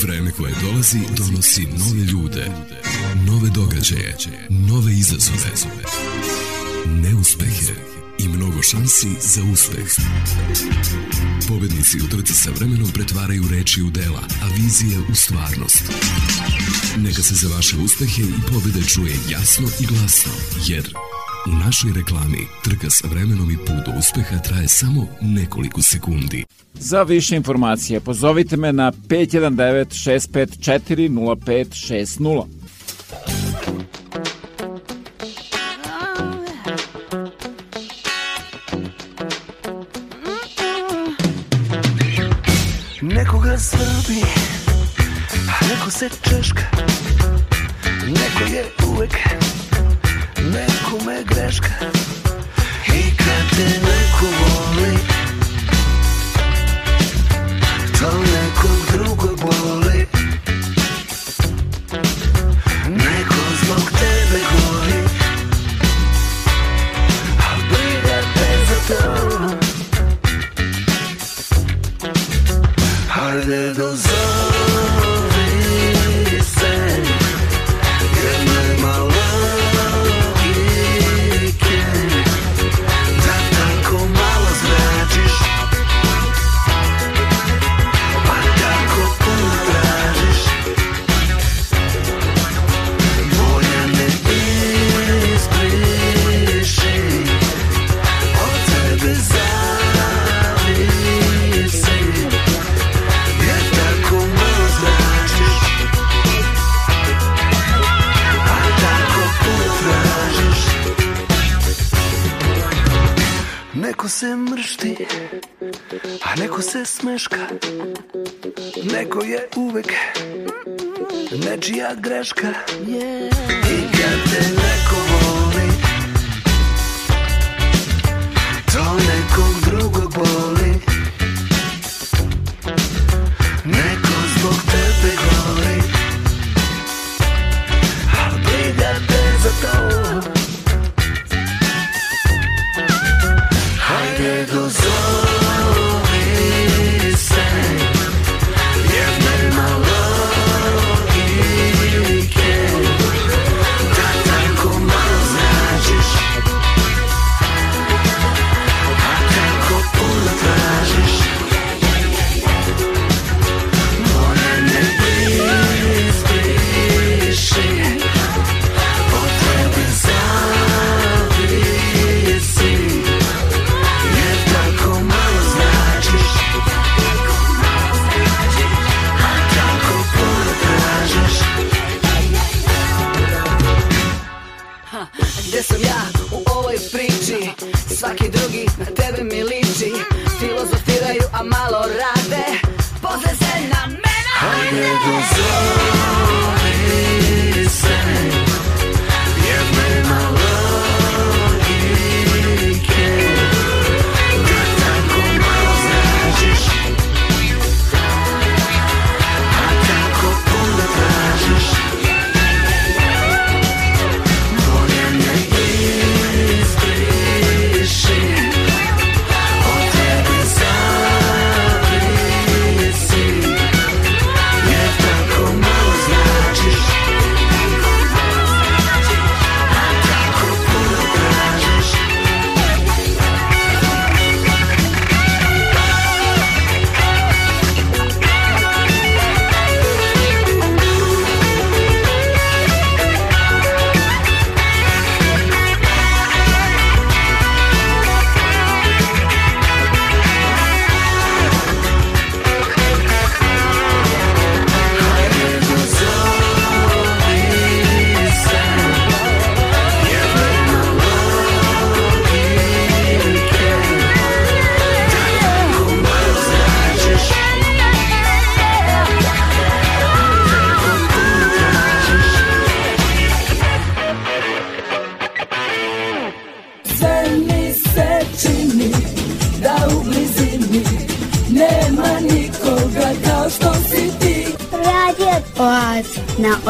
Vreme koje dolazi donosi nove ljude, nove događaje, nove izazove, neuspehe i mnogo šansi za uspeh. Pobednici u trci sa vremenom pretvaraju reči u dela, a vizije u stvarnost. Neka se za vaše uspehe i pobjede čuje jasno i glasno, jer u našoj reklami trka s vremenom i put do uspeha traje samo nekoliko sekundi. Za više informacije pozovite me na 519 654 Орешка. smeška Neko je uvek Nečija greška I kad te neko voli To nekog drugog boli Neko zbog tebe gori A briga te za to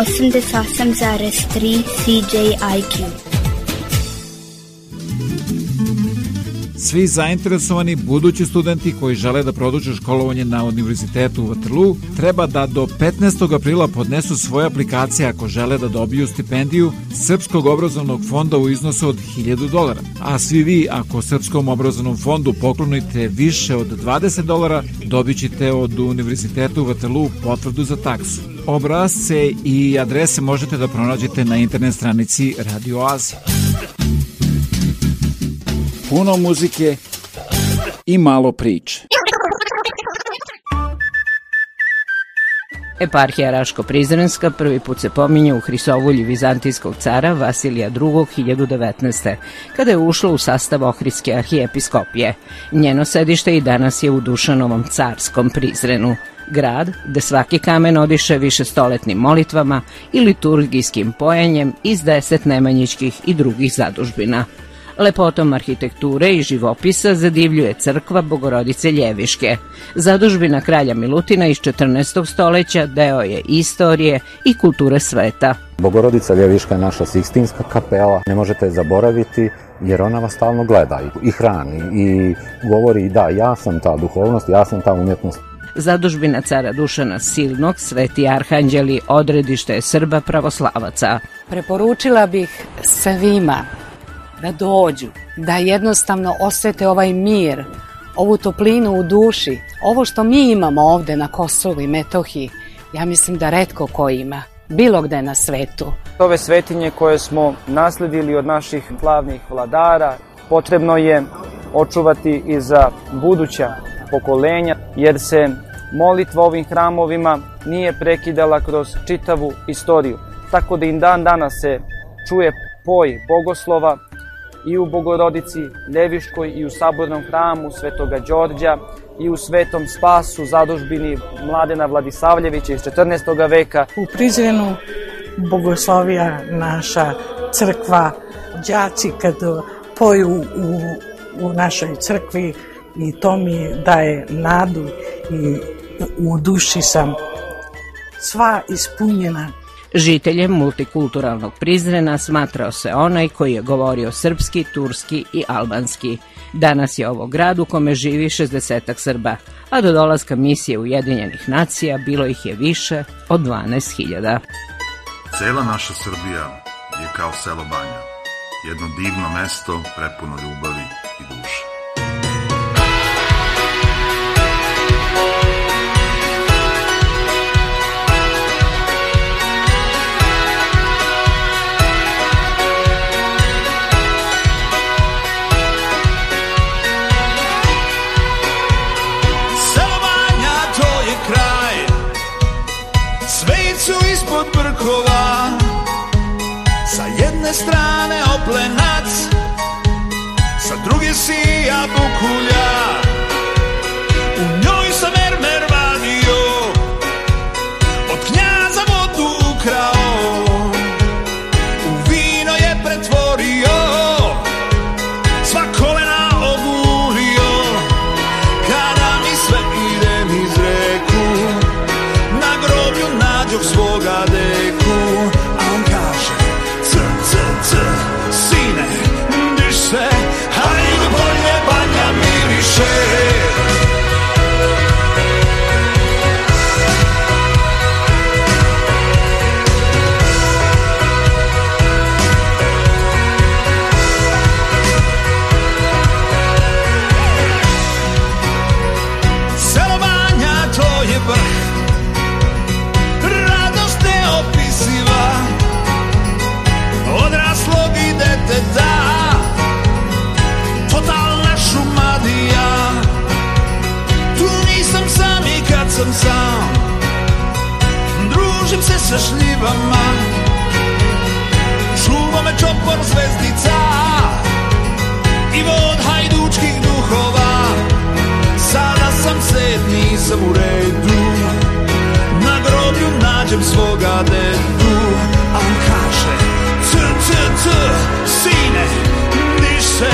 88,3 CJIQ. Svi zainteresovani budući studenti koji žele da produže školovanje na Univerzitetu u Vatrlu treba da do 15. aprila podnesu svoje aplikacije ako žele da dobiju stipendiju Srpskog obrazovnog fonda u iznosu od 1000 dolara. A svi vi ako Srpskom obrazovnom fondu poklonite više od 20 dolara dobit ćete od Univerzitetu u Vatrlu potvrdu za taksu. Obrazce i adrese možete da pronađete na internet stranici Radio Puno muzike i malo priče. Eparhija Raško-Prizrenska prvi put se pominje u Hrisovulji Vizantijskog cara Vasilija II. 1019. kada je ušla u sastav Ohridske arhijepiskopije. Njeno sedište i danas je u Dušanovom carskom Prizrenu grad gde svaki kamen odiše više stoletnim molitvama i liturgijskim pojenjem iz deset nemanjičkih i drugih zadužbina. Lepotom arhitekture i živopisa zadivljuje crkva Bogorodice Ljeviške. Zadužbina kralja Milutina iz 14. stoljeća deo je istorije i kulture sveta. Bogorodica Ljeviška je naša Sikstinska kapela, ne možete je zaboraviti jer ona vas stalno gleda i hrani i govori da ja sam ta duhovnost, ja sam ta umjetnost. Zadužbina cara Dušana Silnog, Sveti Arhanđeli, odredište je Srba pravoslavaca. Preporučila bih svima da dođu, da jednostavno osjete ovaj mir, ovu toplinu u duši, ovo što mi imamo ovdje na Kosovu i Metohiji, ja mislim da redko ko ima, bilo gde na svetu. Ove svetinje koje smo nasledili od naših glavnih vladara potrebno je očuvati i za buduća pokolenja, jer se molitva ovim hramovima nije prekidala kroz čitavu istoriju. Tako da im dan danas se čuje poj bogoslova i u Bogorodici Ljeviškoj i u Sabornom hramu Svetoga Đorđa i u Svetom Spasu zadužbini Mladena Vladisavljevića iz 14. veka. U Prizrenu bogoslovija naša crkva, đaci kad poju u, u našoj crkvi i to mi daje nadu i u duši sam sva ispunjena Žiteljem multikulturalnog Prizrena smatrao se onaj koji je govorio srpski, turski i albanski. Danas je ovo grad u kome živi 60 Srba, a do dolaska misije Ujedinjenih nacija bilo ih je više od 12.000. Cela naša Srbija je kao selo Banja, jedno divno mesto prepuno ljubavi palestra sam sam Družim se sa šljivama Čuva me čopor zvezdica I vod hajdučkih duhova Sada sam sedni, sam u redu Na groblju nađem svoga dedu A on kaže C, c, c, sine, niš se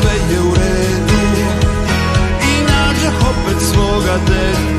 sve je u redu I nađeh opet svoga deta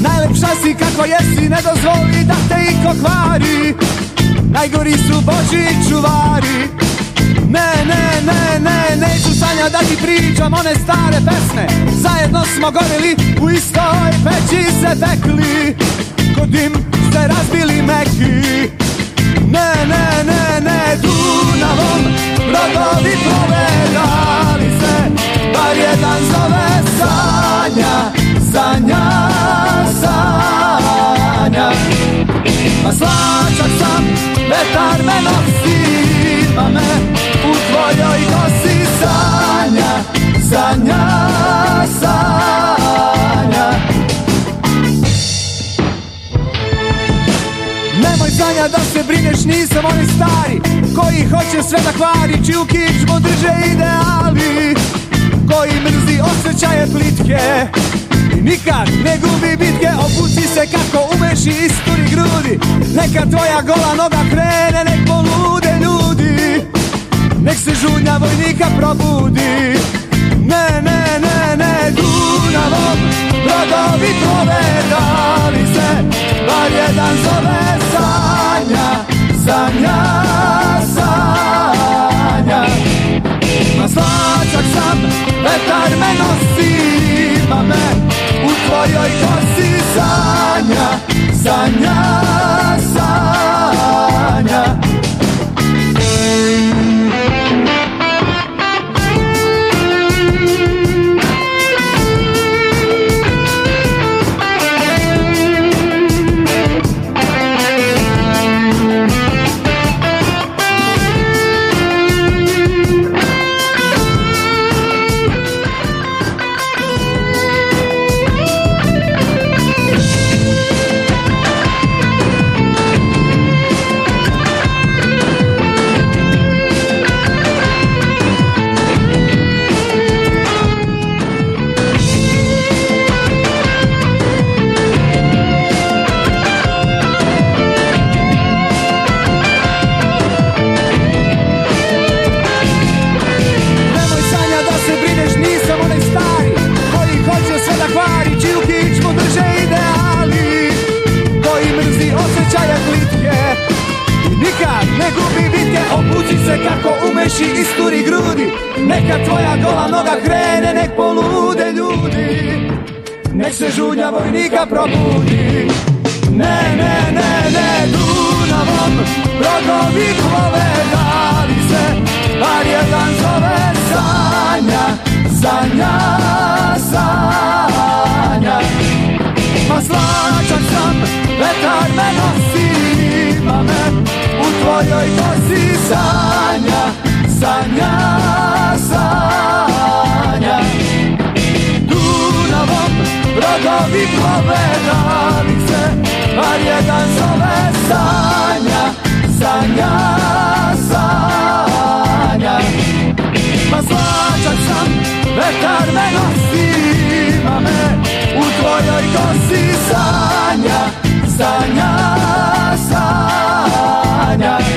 Najlepša si kako jesi, ne dozvoli da te iko kvari Najgori su Boži čuvari Ne, ne, ne, ne, neću sanja da ti pričam one stare pesme Zajedno smo gorili, u istoj peći se pekli Kod im ste razbili meki Ne, ne, ne, ne, Dunavom brodovi plove Dali se, bar jedan zove Sanja, Sanja sanjam Ma pa slačak sam, vetar me nosi Pa me u tvojoj nosi sanja Sanja, sanja Nemoj sanja da se brineš, nisam oni stari Koji hoće sve da kvari, čiju kičmu drže ideali Koji mrzi osjećaje plitke I nikad ne gubi bitke, opusti se kad ljudi Neka tvoja gola noga krene, nek polude ljudi Nek se žudnja vojnika probudi Ne, ne, ne, ne, Dunavom brodovi plove se bar jedan zove sanja, sanja Neka tvoja gola noga krene, nek polude ljudi Nek se žudnja vojnika probudi Ne, ne, ne, ne, Dunavom Brodovi plove dali se Ar jedan zove sanja, sanja, sanja Ma pa slačak sam, vetar me nosi Ima me u tvojoj kosi sanja, sanja sanja Dunavom brodovi plove dalice A jedan zove sanja, sanja, sanja Ma slačak sam, vetar me nosi Ima me u tvojoj kosi sanja, sanja, sanja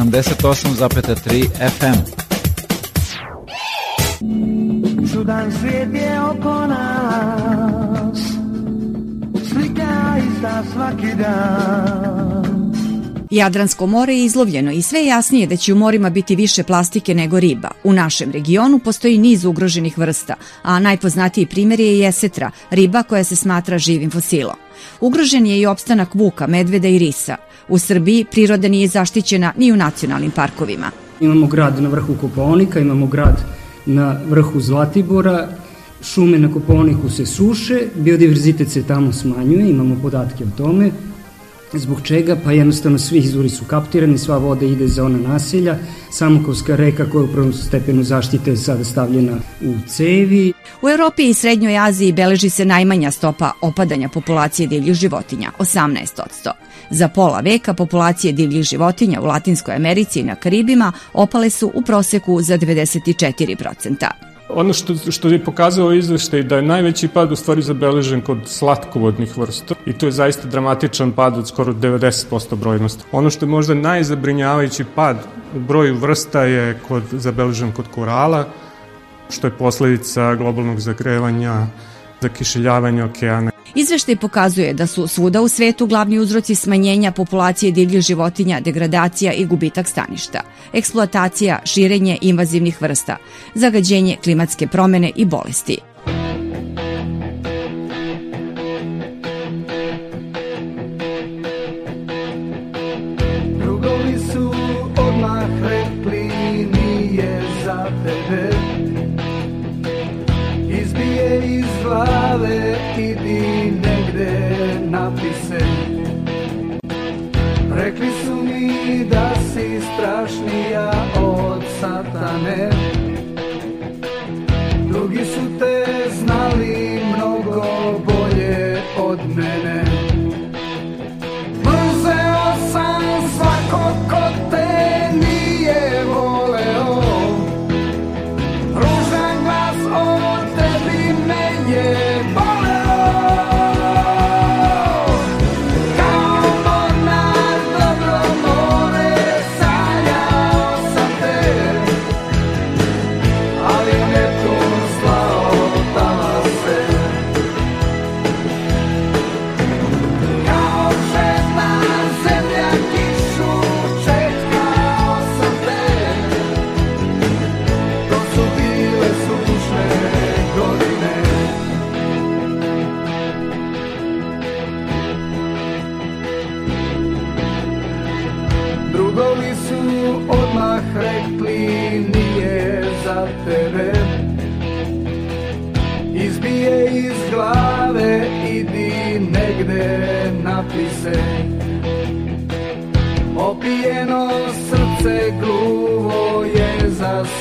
88,3 FM. Čudan svijet je Jadransko more je izlovljeno i sve jasnije da će u morima biti više plastike nego riba. U našem regionu postoji niz ugroženih vrsta, a najpoznatiji primjer je jesetra, riba koja se smatra živim fosilom. Ugrožen je i opstanak vuka, medveda i risa. U Srbiji priroda nije zaštićena ni u nacionalnim parkovima. Imamo grad na vrhu Koponika, imamo grad na vrhu Zlatibora, šume na Koponiku se suše, biodiverzitet se tamo smanjuje, imamo podatke o tome, Zbog čega? Pa jednostavno svi izvori su kaptirani, sva voda ide za ona naselja, Samokovska reka koja je u prvom stepenu zaštite je sada stavljena u cevi. U Europi i Srednjoj Aziji beleži se najmanja stopa opadanja populacije divljih životinja, 18%. Za pola veka populacije divljih životinja u Latinskoj Americi i na Karibima opale su u proseku za 94%. Ono što, što je pokazao izveštaj da je najveći pad u stvari zabeležen kod slatkovodnih vrsta i to je zaista dramatičan pad od skoro 90% brojnosti. Ono što je možda najzabrinjavajući pad u broju vrsta je kod, zabeležen kod korala, što je posljedica globalnog zagrevanja, zakišeljavanja okeana Izveštaj pokazuje da su svuda u svetu glavni uzroci smanjenja populacije divljih životinja, degradacija i gubitak staništa, eksploatacija, širenje invazivnih vrsta, zagađenje klimatske promene i bolesti.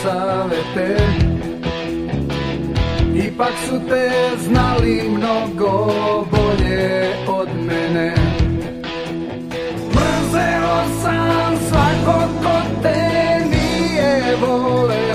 savete Ipak su te znali mnogo bolje od mene Mrzeo sam svakog ko te nije voleo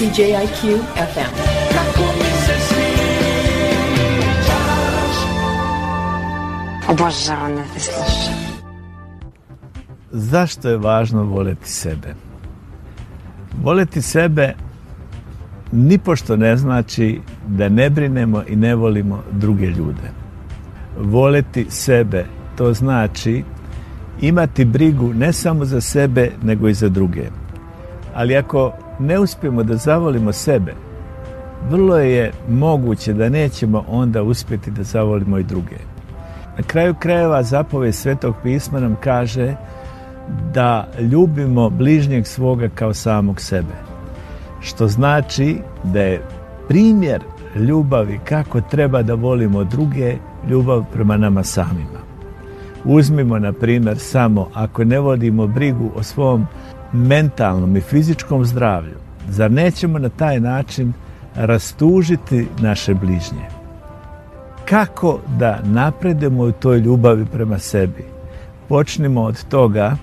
CJIQ FM. Zašto je važno voleti sebe? Voleti sebe nipošto ne znači da ne brinemo i ne volimo druge ljude. Voleti sebe, to znači imati brigu ne samo za sebe, nego i za druge. Ali ako ne uspijemo da zavolimo sebe, vrlo je moguće da nećemo onda uspjeti da zavolimo i druge. Na kraju krajeva zapovest Svetog pisma nam kaže da ljubimo bližnjeg svoga kao samog sebe. Što znači da je primjer ljubavi kako treba da volimo druge, ljubav prema nama samima. Uzmimo na primjer samo ako ne vodimo brigu o svom mentalnom i fizičkom zdravlju, zar nećemo na taj način rastužiti naše bližnje? Kako da napredemo u toj ljubavi prema sebi? Počnimo od toga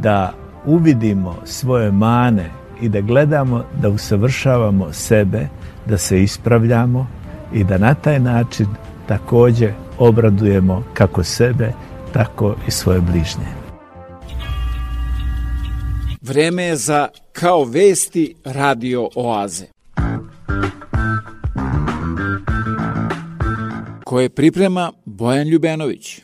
da uvidimo svoje mane i da gledamo da usavršavamo sebe, da se ispravljamo i da na taj način također obradujemo kako sebe, tako i svoje bližnje. Vreme je za kao vesti radio oaze. Koje priprema Bojan Ljubenović.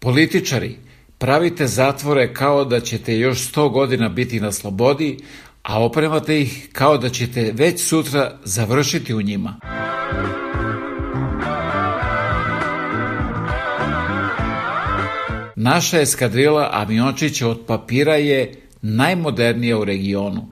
Političari, pravite zatvore kao da ćete još 100 godina biti na slobodi, a opremate ih kao da ćete već sutra završiti u njima. Naša eskadrila aviončića od papira je najmodernija u regionu.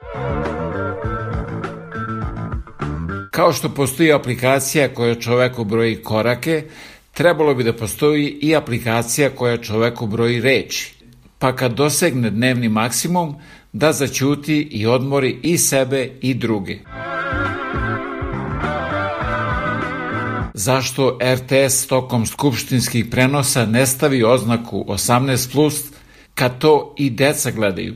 Kao što postoji aplikacija koja čoveku broji korake, trebalo bi da postoji i aplikacija koja čoveku broji reči, pa kad dosegne dnevni maksimum, da začuti i odmori i sebe i druge. zašto RTS tokom skupštinskih prenosa ne stavi oznaku 18+, plus, kad to i deca gledaju.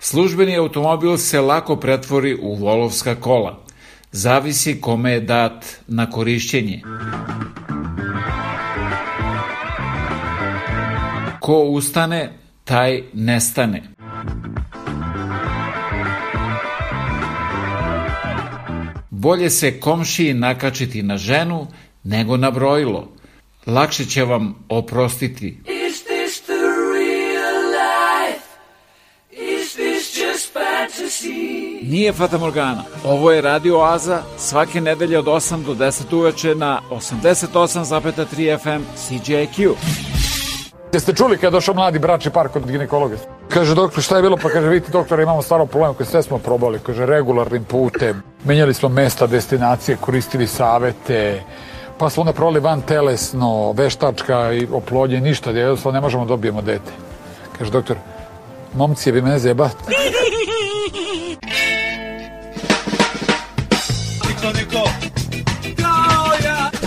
Službeni automobil se lako pretvori u volovska kola. Zavisi kome je dat na korišćenje. Ko ustane, taj nestane. Bolje se komšiji nakačiti na ženu nego na brojilo. Lakše će vam oprostiti. Is this the Nije Fata Morgana. Ovo je Radio Aza svake nedelje od 8 do 10 uveče na 88,3 FM CJQ. Jeste čuli kad došao mladi bračni par kod ginekologa? Kaže, doktor, šta je bilo? Pa kaže, vidite, doktore, imamo stvarno problem koji sve smo probali. Kaže, regularnim putem, menjali smo mesta, destinacije, koristili savete, pa smo onda probali van telesno, veštačka i oplodnje, ništa, jednostavno ne možemo dobijemo dete. Kaže, doktor, momci je vi mene zebate.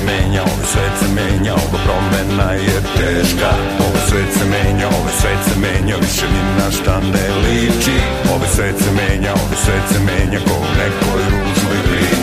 se menja, ovaj svet se menja, ova promena je teška Ovaj svet se menja, ovaj svet se menja, više ni na šta ne liči Ovaj svet se menja, ovaj svet se menja, ko u nekoj ružnoj priči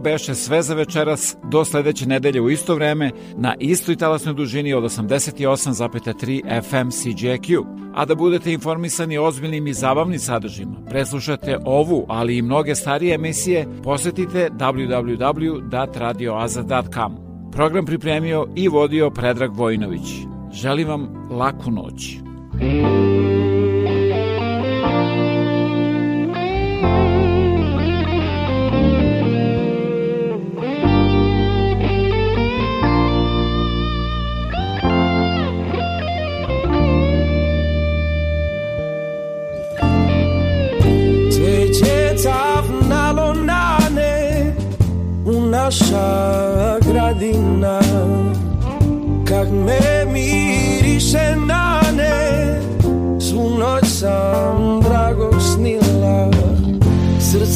beše sve za večeras do sledeće nedelje u isto vreme na istoj talasnoj dužini od 88,3 FM CJQ. A da budete informisani o ozbiljnim i zabavnim sadržima, preslušajte ovu, ali i mnoge starije emisije, posetite www.radioazad.com Program pripremio i vodio Predrag Vojinović. Želim vam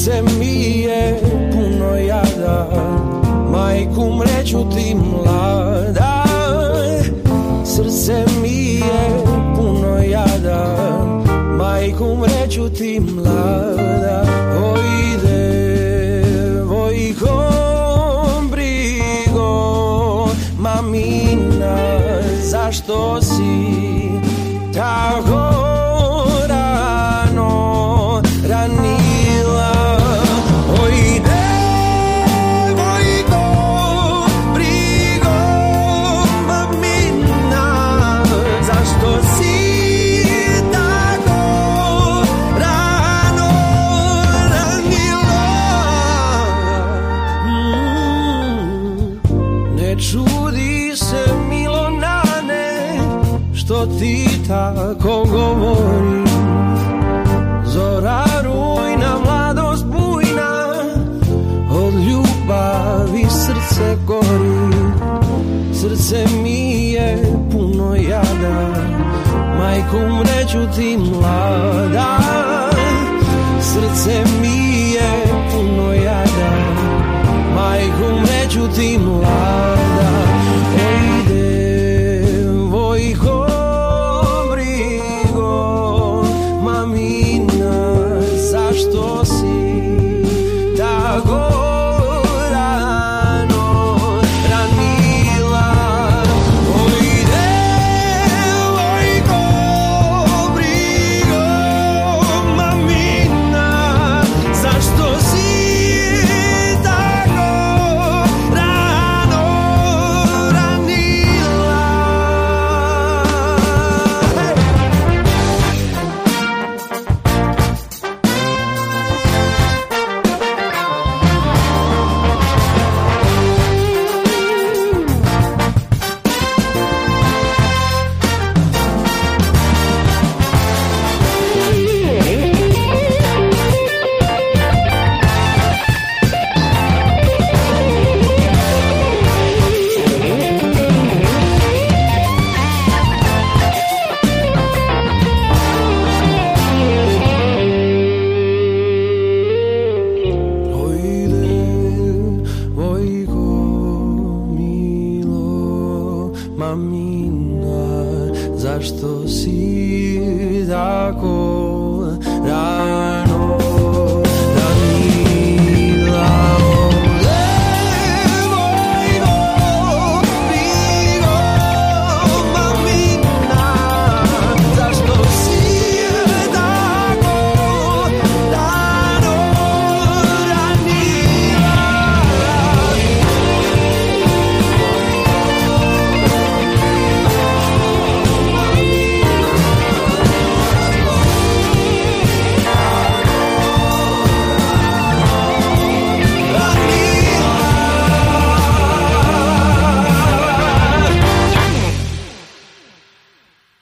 srce mi je puno jada Majku mreću ti mlada Srce mi je puno jada Majku mreću ti mlada neću ti mlada Srce mi